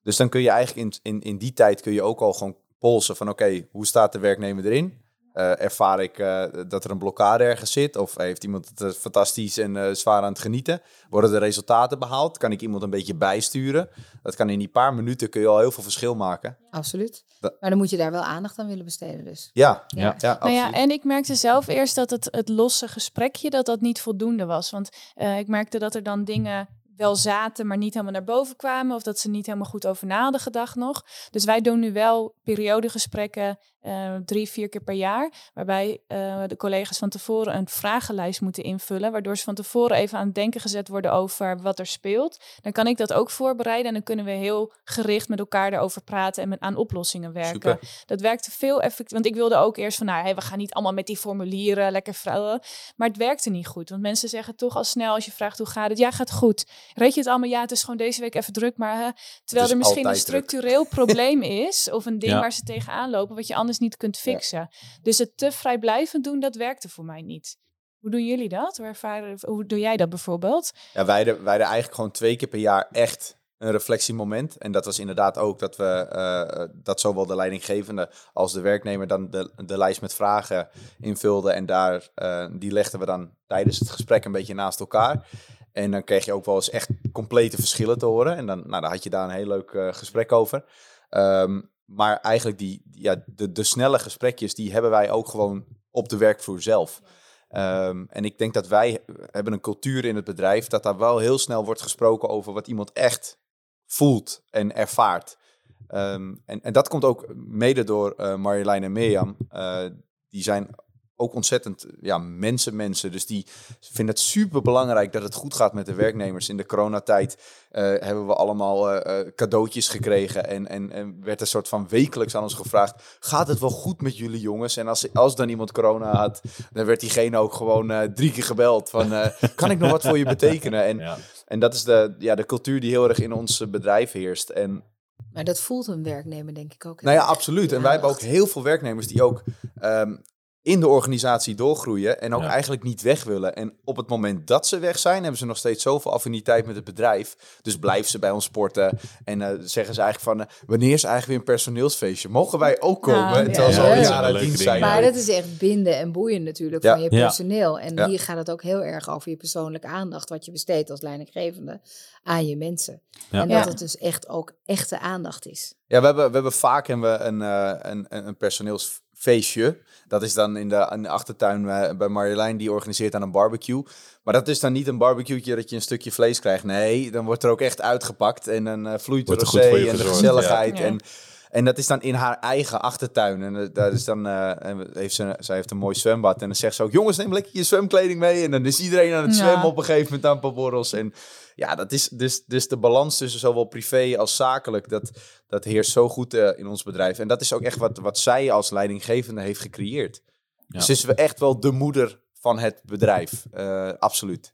Dus dan kun je eigenlijk in, in, in die tijd kun je ook al gewoon polsen van oké, hoe staat de werknemer erin? Eh, ervaar ik eh, dat er een blokkade ergens zit? Of heeft iemand het eh, fantastisch en eh, zwaar aan het genieten? Worden de resultaten behaald? Kan ik iemand een beetje bijsturen? Dat kan in die paar minuten kun je al heel veel verschil maken. Absoluut. Dat- Maar dan moet je daar wel aandacht aan willen besteden dus. Ja, Ja. ja, ja, Nou ja, absoluut. en ik merkte zelf eerst dat het, het losse gesprekje, dat dat niet voldoende was. Want eh, ik merkte dat er dan dingen wel zaten, maar niet helemaal naar boven kwamen. Of dat ze niet helemaal goed over na hadden gedacht nog. Dus wij doen nu wel periodegesprekken eh, drie, vier keer per jaar. Waarbij eh, de collega's van tevoren een vragenlijst moeten invullen. Waardoor ze van tevoren even aan het denken gezet worden over wat er speelt. Dan kan ik dat ook voorbereiden. En dan kunnen we heel gericht met elkaar erover praten en met, aan oplossingen werken. Super. Dat werkte veel effectief. Want ik wilde ook eerst van, nou, hey, we gaan niet allemaal met die formulieren lekker vrouwen. Maar het werkte niet goed. Want mensen zeggen toch al snel als je vraagt hoe gaat het? Ja, gaat goed. Reed je het allemaal? Ja, het is gewoon deze week even druk. Maar hè, terwijl er misschien een druk. structureel probleem is. Of een ding Ja. waar ze tegenaan lopen wat je anders niet kunt fixen. Dus het te vrijblijvend doen, dat werkte voor mij niet. Hoe doen jullie dat? Hoe, ervaren, hoe doe jij dat bijvoorbeeld? Ja, wij hadden, wij hadden eigenlijk gewoon twee keer per jaar echt een reflectiemoment. En dat was inderdaad ook dat we eh, dat zowel de leidinggevende als de werknemer dan de, de lijst met vragen invulden. En daar, eh, die legden we dan tijdens het gesprek een beetje naast elkaar. En dan kreeg je ook wel eens echt complete verschillen te horen. En dan, nou, had je daar een heel leuk eh, gesprek over. Ehm, maar eigenlijk die, ja, de, de snelle gesprekjes, die hebben wij ook gewoon op de werkvloer zelf. Ehm, en ik denk dat wij hebben een cultuur in het bedrijf dat daar wel heel snel wordt gesproken over wat iemand echt voelt en ervaart. Ehm, en, en dat komt ook mede door eh Marjolein en Mirjam. Eh, die zijn ook ontzettend ja, mensen, mensen. Dus die vinden het super belangrijk dat het goed gaat met de werknemers. In de coronatijd eh, hebben we allemaal eh, eh, cadeautjes gekregen. En, en, en werd een soort van wekelijks aan ons gevraagd: gaat het wel goed met jullie jongens? En als, als dan iemand corona had, dan werd diegene ook gewoon eh, drie keer gebeld: van, eh, kan ik nog wat voor je betekenen? En, Ja. en dat is de, ja, de cultuur die heel erg in ons eh, bedrijf heerst. En Maar dat voelt een werknemer denk ik ook. nou ja, absoluut. En wij hebben ook heel veel werknemers die ook ehm, in de organisatie doorgroeien en ook Ja. eigenlijk niet weg willen. En op het moment dat ze weg zijn, hebben ze nog steeds zoveel affiniteit met het bedrijf. Dus blijven ze bij ons sporten en eh, zeggen ze eigenlijk van, eh, wanneer is eigenlijk weer een personeelsfeestje? Mogen wij ook komen? Ja, Terwijl ze ja, al ja. jaren dienst dingen. zijn. Maar dat is echt binden en boeien natuurlijk Ja. van je Ja. personeel. En Ja. hier gaat het ook heel erg over je persoonlijke aandacht, wat je besteedt als leidinggevende aan je mensen. Ja. En dat Ja. het dus echt ook echte aandacht is. Ja, we hebben, we hebben vaak hebben we een, eh, een, een een personeelsfeestje. Dat is dan in de, in de achtertuin eh, bij Marjolein, die organiseert aan een barbecue. Maar dat is dan niet een barbecue dat je een stukje vlees krijgt. Nee, dan wordt er ook echt uitgepakt en dan eh, vloeit de er rosé je en de gezelligheid. ja. En, En dat is dan in haar eigen achtertuin. En eh, daar is dan, eh, en heeft ze, zij heeft een mooi zwembad. En dan zegt ze ook, jongens, neem lekker je zwemkleding mee. En dan is iedereen aan het Ja. zwemmen op een gegeven moment aan een paar borrels. En ja, dat is dus, dus de balans tussen zowel privé als zakelijk. Dat, dat heerst zo goed eh, in ons bedrijf. En dat is ook echt wat, wat zij als leidinggevende heeft gecreëerd. Dus ze is wel echt wel de moeder van het bedrijf. Eh, absoluut.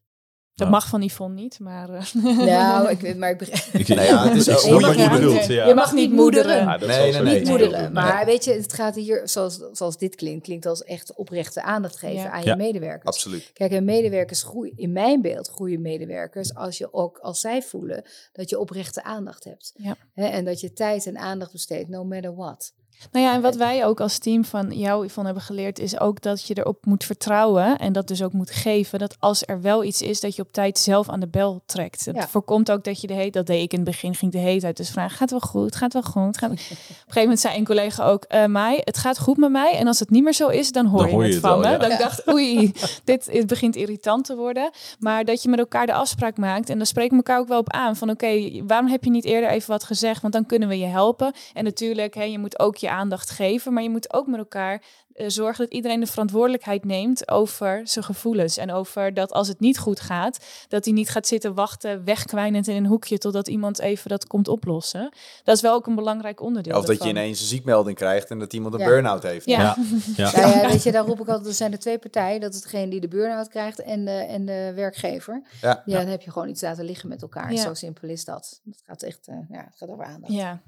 Dat Ja. mag van Yvonne niet, maar... eh, Nou, ik weet, maar ik begrijp. Nou ja, het is ook- Je wat bedoelt. Ja. Je mag niet moederen. Ja, dat Nee, nee, nee. niet moederen. Maar weet je, het gaat hier, zoals, zoals dit klinkt, klinkt als echt oprechte aandacht geven Ja. aan Ja. je medewerkers. Absoluut. Kijk, en medewerkers groeien, in mijn beeld groeien medewerkers als je ook, als zij voelen dat je oprechte aandacht hebt. En dat je tijd en aandacht besteedt, no matter what. Nou ja, en wat wij ook als team van jou, Yvonne, hebben geleerd, is ook dat je erop moet vertrouwen en dat dus ook moet geven, dat als er wel iets is, dat je op tijd zelf aan de bel trekt. Het Ja. voorkomt ook dat je de heet, dat deed ik in het begin, ging de heet uit dus vragen, gaat wel goed, gaat wel goed. Gaat... Op een gegeven moment zei een collega ook, eh Mai, het gaat goed met mij en als het niet meer zo is, dan hoor, Dan je hoor het je het van me. ja. Dat ik dacht, oei, dit het begint irritant te worden. Maar dat je met elkaar de afspraak maakt en dan spreken we elkaar ook wel op aan van, oké, waarom heb je niet eerder even wat gezegd, want dan kunnen we je helpen. En natuurlijk, hè, je moet ook je aandacht geven, maar je moet ook met elkaar eh, zorgen dat iedereen de verantwoordelijkheid neemt over zijn gevoelens. En over dat als het niet goed gaat, dat hij niet gaat zitten wachten, wegkwijnend in een hoekje totdat iemand even dat komt oplossen. Dat is wel ook een belangrijk onderdeel. Of dat je ineens een ziekmelding krijgt en dat iemand een Ja. burn-out heeft. Ja. Ja. Ja. Ja, weet je, daar roep ik altijd, er zijn er twee partijen. Dat is degene die de burn-out krijgt en de, en de werkgever. Ja. Ja, dan heb je gewoon iets laten liggen met elkaar. Ja. Zo simpel is dat. Het gaat echt, eh, ja, het gaat over aandacht. Ja.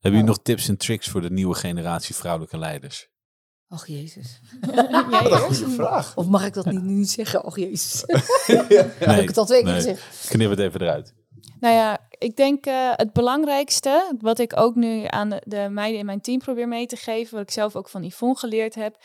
Hebben jullie nog tips en tricks voor de nieuwe generatie vrouwelijke leiders? Och jezus. Jij eerst? vraag. Of mag ik dat niet, niet zeggen? Och jezus. Nee, Heb ik het al twee keer nee. gezegd? knip het even eruit. Nou ja, ik denk eh, het belangrijkste, wat ik ook nu aan de, de meiden in mijn team probeer mee te geven, wat ik zelf ook van Yvonne geleerd heb.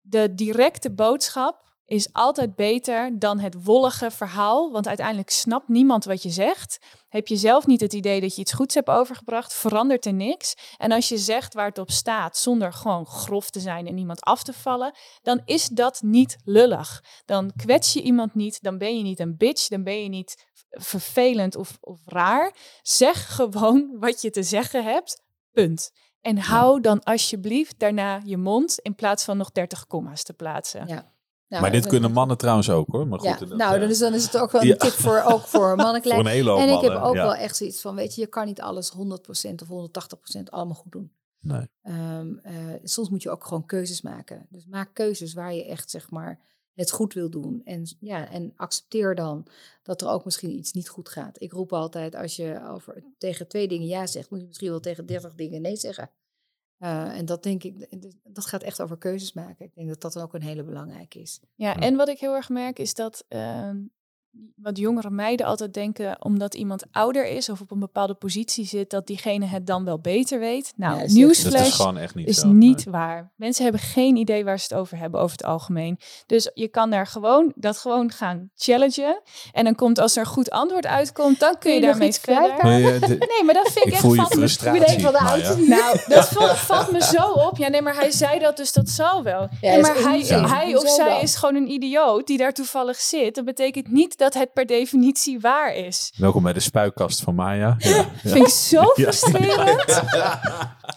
De directe boodschap is altijd beter dan het wollige verhaal, want uiteindelijk snapt niemand wat je zegt. Heb je zelf niet het idee dat je iets goeds hebt overgebracht, verandert er niks. En als je zegt waar het op staat, zonder gewoon grof te zijn en iemand af te vallen, dan is dat niet lullig. Dan kwets je iemand niet, dan ben je niet een bitch, dan ben je niet vervelend of, of raar. Zeg gewoon wat je te zeggen hebt. Punt. En hou dan alsjeblieft daarna je mond in plaats van nog 30 komma's te plaatsen. Ja. Nou, maar dit kunnen mannen trouwens ook hoor. Maar goed, Ja, nou, dan is, dan is het ook wel een tip voor, ook voor mannelijk voor een hele En ik heb mannen, ook wel echt zoiets van, weet je, je kan niet alles 100% of 180% allemaal goed doen. Nee. Ehm, eh, soms moet je ook gewoon keuzes maken. Dus maak keuzes waar je echt, zeg maar, het goed wil doen. En, ja, en accepteer dan dat er ook misschien iets niet goed gaat. Ik roep altijd, als je over, tegen twee dingen ja zegt, moet je misschien wel tegen 30 dingen nee zeggen. Eh, en dat denk ik, dat gaat echt over keuzes maken. Ik denk dat dat dan ook een hele belangrijke is. Ja, en wat ik heel erg merk is dat ehm, wat jongere meiden altijd denken, omdat iemand ouder is of op een bepaalde positie zit, dat diegene het dan wel beter weet. Nou, Ja, is is nieuwsflash gewoon echt niet is zo. niet nee. waar. Mensen hebben geen idee waar ze het over hebben over het algemeen. Dus je kan daar gewoon dat gewoon gaan challengen. En dan komt als er een goed antwoord uitkomt, dan kun je, daarmee iets verder. kwijt Maar je- de- Nee, maar dat vind ik, ik echt voel je valt me- frustratie. Van de auto. Nou, dat valt, valt me zo op. Ja, nee, maar hij zei dat, dus dat zal wel. Ja, is maar hij, hij of zij is gewoon een idioot die daar toevallig zit. Dat betekent niet dat het per definitie waar is. Welkom bij de spuikkast van Maya. Ja. Ja. Vind ik zo Ja. frustrerend.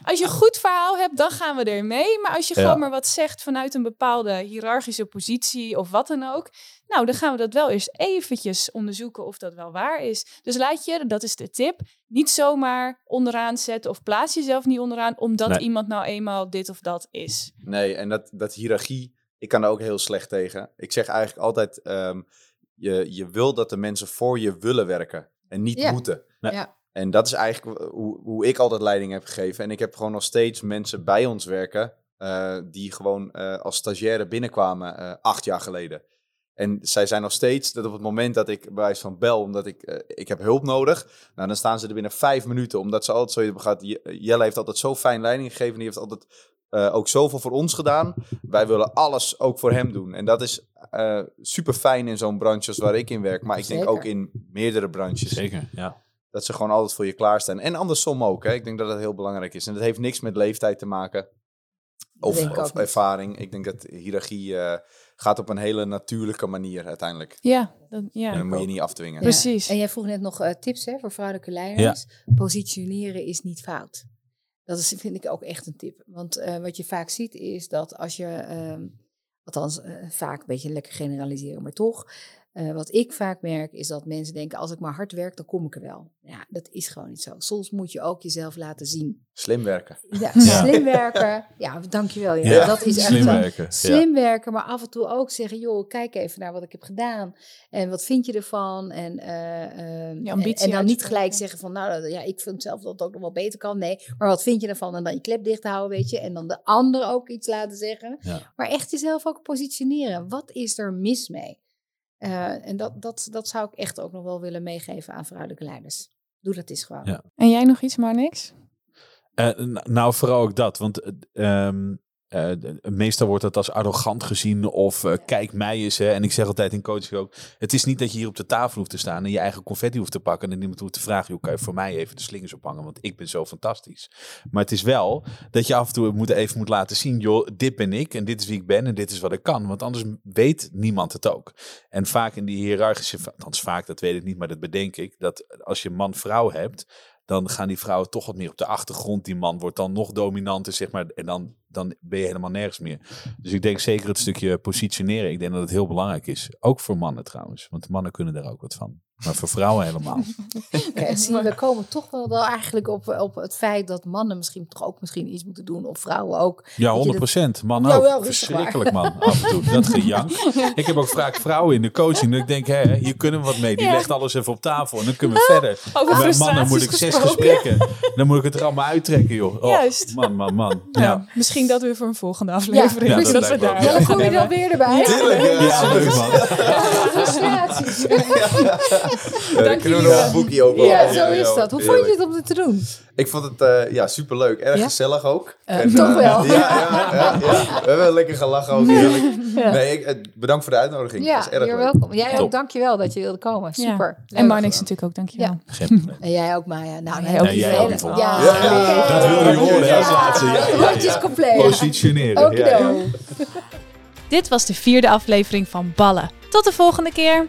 Als je een goed verhaal hebt, dan gaan we er mee. Maar als je Ja. gewoon maar wat zegt vanuit een bepaalde hiërarchische positie of wat dan ook. Nou, dan gaan we dat wel eerst eventjes onderzoeken of dat wel waar is. Dus laat je, dat is de tip, niet zomaar onderaan zetten of plaats jezelf niet onderaan omdat Nee. iemand nou eenmaal dit of dat is. Nee, en dat, dat hiërarchie, ik kan daar ook heel slecht tegen. Ik zeg eigenlijk altijd, ehm, je, je wil dat de mensen voor je willen werken en niet Ja. moeten. Nee. Ja. En dat is eigenlijk hoe, hoe ik altijd leiding heb gegeven. En ik heb gewoon nog steeds mensen bij ons werken eh, die gewoon eh, als stagiaire binnenkwamen eh, acht jaar geleden. En zij zijn nog steeds, dat op het moment dat ik bij wijze van bel, omdat ik, ik heb hulp nodig, nou, dan staan ze er binnen vijf minuten. Omdat ze altijd zo hebben gehad, Je- Jelle heeft altijd zo fijn leiding gegeven, die heeft altijd eh, ook zoveel voor ons gedaan. Wij willen alles ook voor hem doen. En dat is eh, super fijn in zo'n branche als waar ik in werk, maar ik denk ook in meerdere branches. Zeker, ja. Dat ze gewoon altijd voor je klaarstaan. En andersom ook. Hè. Ik denk dat dat heel belangrijk is. En dat heeft niks met leeftijd te maken. Of, of ervaring. Ik denk dat hiërarchie eh, gaat op een hele natuurlijke manier uiteindelijk. Ja, dat, ja. en dat moet je niet afdwingen. Ja. Precies. En jij vroeg net nog eh, tips hè, voor vrouwelijke leiders. Positioneren is niet fout. Dat is, vind ik ook echt een tip. Want eh, wat je vaak ziet is dat als je, ehm, althans eh, vaak een beetje lekker generaliseren, maar toch, eh, wat ik vaak merk is dat mensen denken, als ik maar hard werk, dan kom ik er wel. Ja, dat is gewoon niet zo. Soms moet je ook jezelf laten zien. Slim werken. Ja, slim werken. Ja, dankjewel. Ja, Ja, dat is echt Slim werken. Ja. Slim werken, maar af en toe ook zeggen, joh, kijk even naar wat ik heb gedaan. En wat vind je ervan? En, eh, ehm, en, ambitie en dan niet gelijk zeggen van, nou ja, ik vind zelf dat het ook nog wel beter kan. Nee, maar wat vind je ervan? En dan je klep dicht houden, weet je. En dan de ander ook iets laten zeggen. Ja. Maar echt jezelf ook positioneren. Wat is er mis mee? Eh, en dat, dat, dat zou ik echt ook nog wel willen meegeven aan vrouwelijke leiders. Doe dat eens gewoon. Ja. En jij nog iets, maar niks? Eh, n- nou, vooral ook dat. Want eh, d- meestal wordt dat als arrogant gezien of eh, kijk mij eens. Hè. En ik zeg altijd in coaching ook, het is niet dat je hier op de tafel hoeft te staan en je eigen confetti hoeft te pakken en iemand hoeft te vragen, joh, kan je voor mij even de slingers ophangen, want ik ben zo fantastisch. Maar het is wel dat je af en toe moet, even moet laten zien, joh, dit ben ik en dit is wie ik ben en dit is wat ik kan. Want anders weet niemand het ook. En vaak in die hiërarchische, althans vaak, dat weet ik niet, maar dat bedenk ik, dat als je man-vrouw hebt, dan gaan die vrouwen toch wat meer op de achtergrond. Die man wordt dan nog dominanter, zeg maar. En dan, dan ben je helemaal nergens meer. Dus ik denk zeker het stukje positioneren. Ik denk dat het heel belangrijk is. Ook voor mannen trouwens. Want mannen kunnen daar ook wat van. Maar voor vrouwen helemaal. Zie we komen toch wel, wel eigenlijk op, op het feit dat mannen misschien toch ook misschien iets moeten doen. Of vrouwen ook. Ja, Dat je 100 procent. Man Ja, ook. wel, Verschrikkelijk man. Af en toe. Dat gejank. Ik heb ook vaak vrouwen in de coaching. Dat ik denk, hè, hier kunnen we wat mee. Die Ja. legt alles even op tafel. En dan kunnen we verder. Over Met mannen moet ik zes gesproken. gesprekken. Dan moet ik het er allemaal uittrekken, joh. Oh, Juist. Man, man, man. Ja. Ja. misschien dat weer voor een volgende aflevering. Ja, dat, we daar dan kom je dan weer erbij. Tuurlijk, ja, leuk man. Frustraties. Eh, dan kunnen we nog een boekje open. Ja, zo is dat. Hoe vond je het om dit te doen? Ik vond het eh, ja, superleuk. Erg Ja? gezellig ook. Eh, En, toch wel. Ja, ja, ja, ja. We hebben lekker gelachen ook. Heerlijk. Nee, ik, bedankt voor de uitnodiging. Ja, erg you're leuk. welkom. Jij ook, Top. dankjewel dat je wilde komen. Ja. Super. En Marnix natuurlijk ook, dankjewel. Ja. En jij ook, Maya. Nou, Ja, heel jij ook. Ja, dat wilde je horen, als laatste. Rondjes compleet. Positioneren. Ja. Dit was de vierde aflevering van Ballen. Tot de volgende keer.